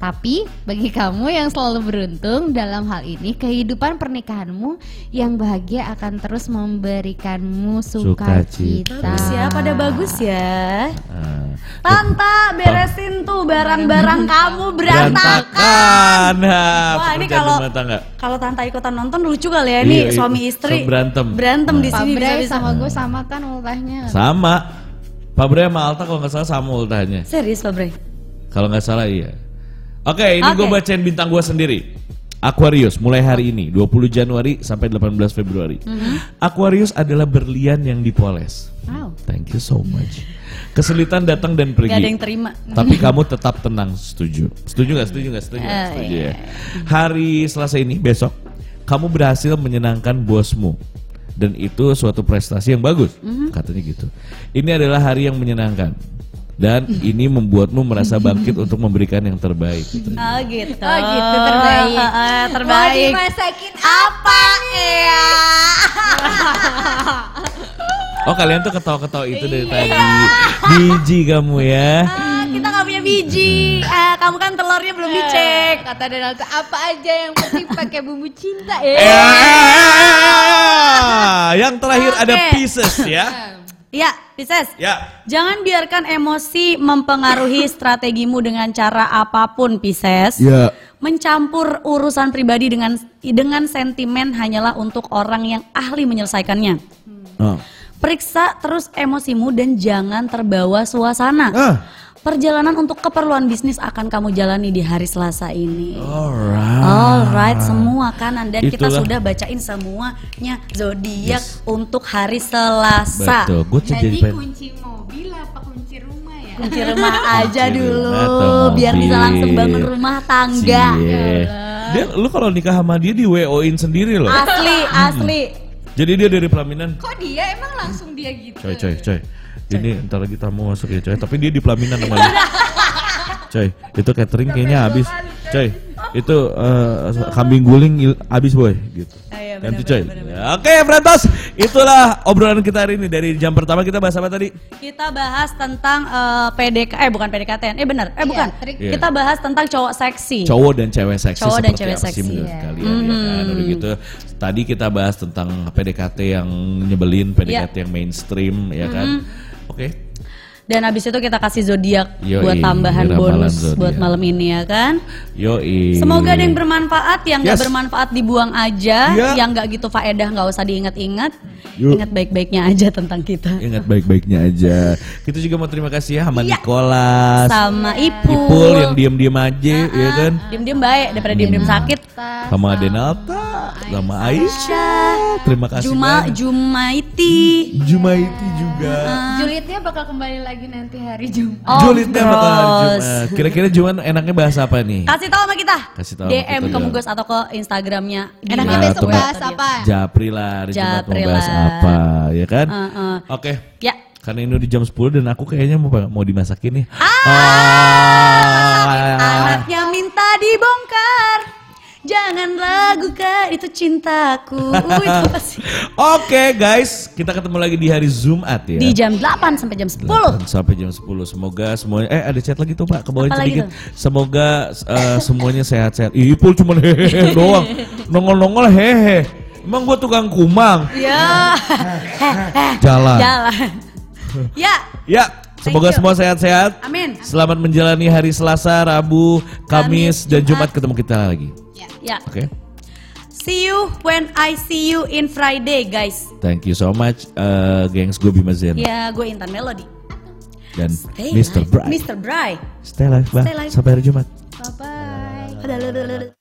Tapi bagi kamu yang selalu beruntung dalam hal ini, kehidupan pernikahanmu yang bahagia akan terus memberikanmu Sukacita. Bagus ya, pada bagus ya. Ah. Tanta beresin tuh barang-barang kamu berantakan. Berantakan. Nah, Wah, ini kalau kalau Tanta ikutan nonton lucu kali ya Iya, nih iya. suami istri So, berantem. berantem di Pak sini Bray bisa-bisa. sama gue sama kan ultahnya. Sama. Pak Bre sama Alta kalau nggak salah sama ultahnya. Serius Pak Bray? Kalau nggak salah iya. Oke, ini gue Oke. bacain bintang gue sendiri. Aquarius mulai hari ini 20 Januari sampai 18 Februari. Mhm. Aquarius adalah berlian yang dipoles. Wow. Thank you so much. Kesulitan datang dan pergi. Gak ada yang terima. Tapi kamu tetap tenang, setuju. Setuju nggak? Setuju nggak? Setuju. nggak? Eh, setuju iya. ya. Hari Selasa ini besok kamu berhasil menyenangkan bosmu dan itu suatu prestasi yang bagus, Mhm. katanya gitu. Ini adalah hari yang menyenangkan dan ini membuatmu merasa bangkit untuk memberikan yang terbaik. Oh gitu. Oh gitu terbaik. Ah, ah, Mau terbaik. dimasakin apa ya? Oh kalian tuh ketawa-ketawa itu dari tadi. Biji kamu ya. Ah, kita nggak punya biji. Ah, kamu kan telurnya belum dicek. Kata Donald apa aja yang penting pakai bumbu cinta Eh, ya. yang terakhir ada Oke. pieces ya. Ya, Pisces. Ya. Jangan biarkan emosi mempengaruhi strategimu dengan cara apa pun, Pisces. Ya. Mencampur urusan pribadi dengan dengan sentimen hanyalah untuk orang yang ahli menyelesaikannya. Oh. Periksa terus emosimu dan jangan terbawa suasana. Ah. Perjalanan untuk keperluan bisnis akan kamu jalani di hari Selasa ini. Alright. Alright, semua kanan dan kita Itulah. sudah bacain semuanya zodiak untuk hari Selasa. Betul. Tuh jadi kunci mobil apa kunci rumah ya? Kunci rumah aja Kunci dulu, rumah biar bisa langsung bangun rumah tangga. Cie. Dia, lu kalau nikah sama dia di WO-in sendiri loh. Asli, asli. Jadi dia dari pelaminan. Kok dia emang langsung dia gitu? Coy, coy, coy. Ini ntar lagi tamu masuk ya coy. Tapi dia di pelaminan sama lu. Coy, itu catering kayaknya habis. Coy, itu eh, kambing guling habis boy gitu. iya, Ganti coy. Oke, Frentos. Itulah obrolan kita hari ini dari jam pertama kita bahas apa tadi? Kita bahas tentang eh, PDK, eh bukan PDKT, eh benar, eh Iya, bukan. trik. Iya. Kita bahas tentang cowok seksi. cowok dan cewek seksi Cowok dan seperti cewek seksi, menurut ya. kalian ya kan udah gitu tadi kita bahas tentang PDKT yang nyebelin PDKT Ya. yang mainstream ya kan oke Dan habis itu kita kasih zodiak buat tambahan bonus zodiak. buat malam ini ya kan. yoi Semoga ada yang bermanfaat, yang nggak Yes. bermanfaat dibuang aja, Ya. yang nggak gitu faedah nggak usah diingat-ingat. Yuk. Ingat baik-baiknya aja tentang kita. ingat baik-baiknya aja kita juga mau terima kasih ya sama Iya. Nicholas Sama Ipul. Ipul yang diem-diem aja ya kan Diem-diem baik daripada diem-diem sakit. sama Denalta sama Aisyah terima kasih Juma banyak. Jumaiti. Jumaiti juga Julidnya bakal kembali lagi nanti hari Jumat. Oh, Julidnya bakal hari. Jumat. Kira-kira Jumat enaknya bahas apa nih? Kasih tahu sama kita. Kasih tahu DM kita, ke. Mugus atau ke Instagramnya. Enaknya Nah, besok bahas apa? Japri lah, hari Jumat mau Japri bahas lah. apa, ya kan? Heeh. Oke, Ya. karena ini udah jam 10 dan aku kayaknya mau mau dimasakin nih. Ah! Ah. Anaknya minta dibongkar. Jangan ragukan itu cintaku. Uh, itu apa sih? Oke guys, kita ketemu lagi di hari Jumat ya. Di jam 8 sampai jam 10. 8 sampai jam 10 semoga semuanya eh ada chat lagi tuh Pak ke bawah sedikit semoga eh, semuanya sehat-sehat Ih, Ipul cuma hehehe doang nongol-nongol hehe emang gua tukang kumang Ya. jalan Jalan. Ya. ya semoga you. semua sehat-sehat Amin. selamat menjalani hari Selasa Rabu Kamis, Kamis, dan Jumat Jumat. ketemu kita lagi Ya. oke See you when I see you in Friday, guys. thank you so much eh, gengs gue Bima Zen Ya, gue Intan Melody. dan Stay Mr. Bright Mr. Bright. stay live, Bang. Stay live. sampai hari Jumat Bye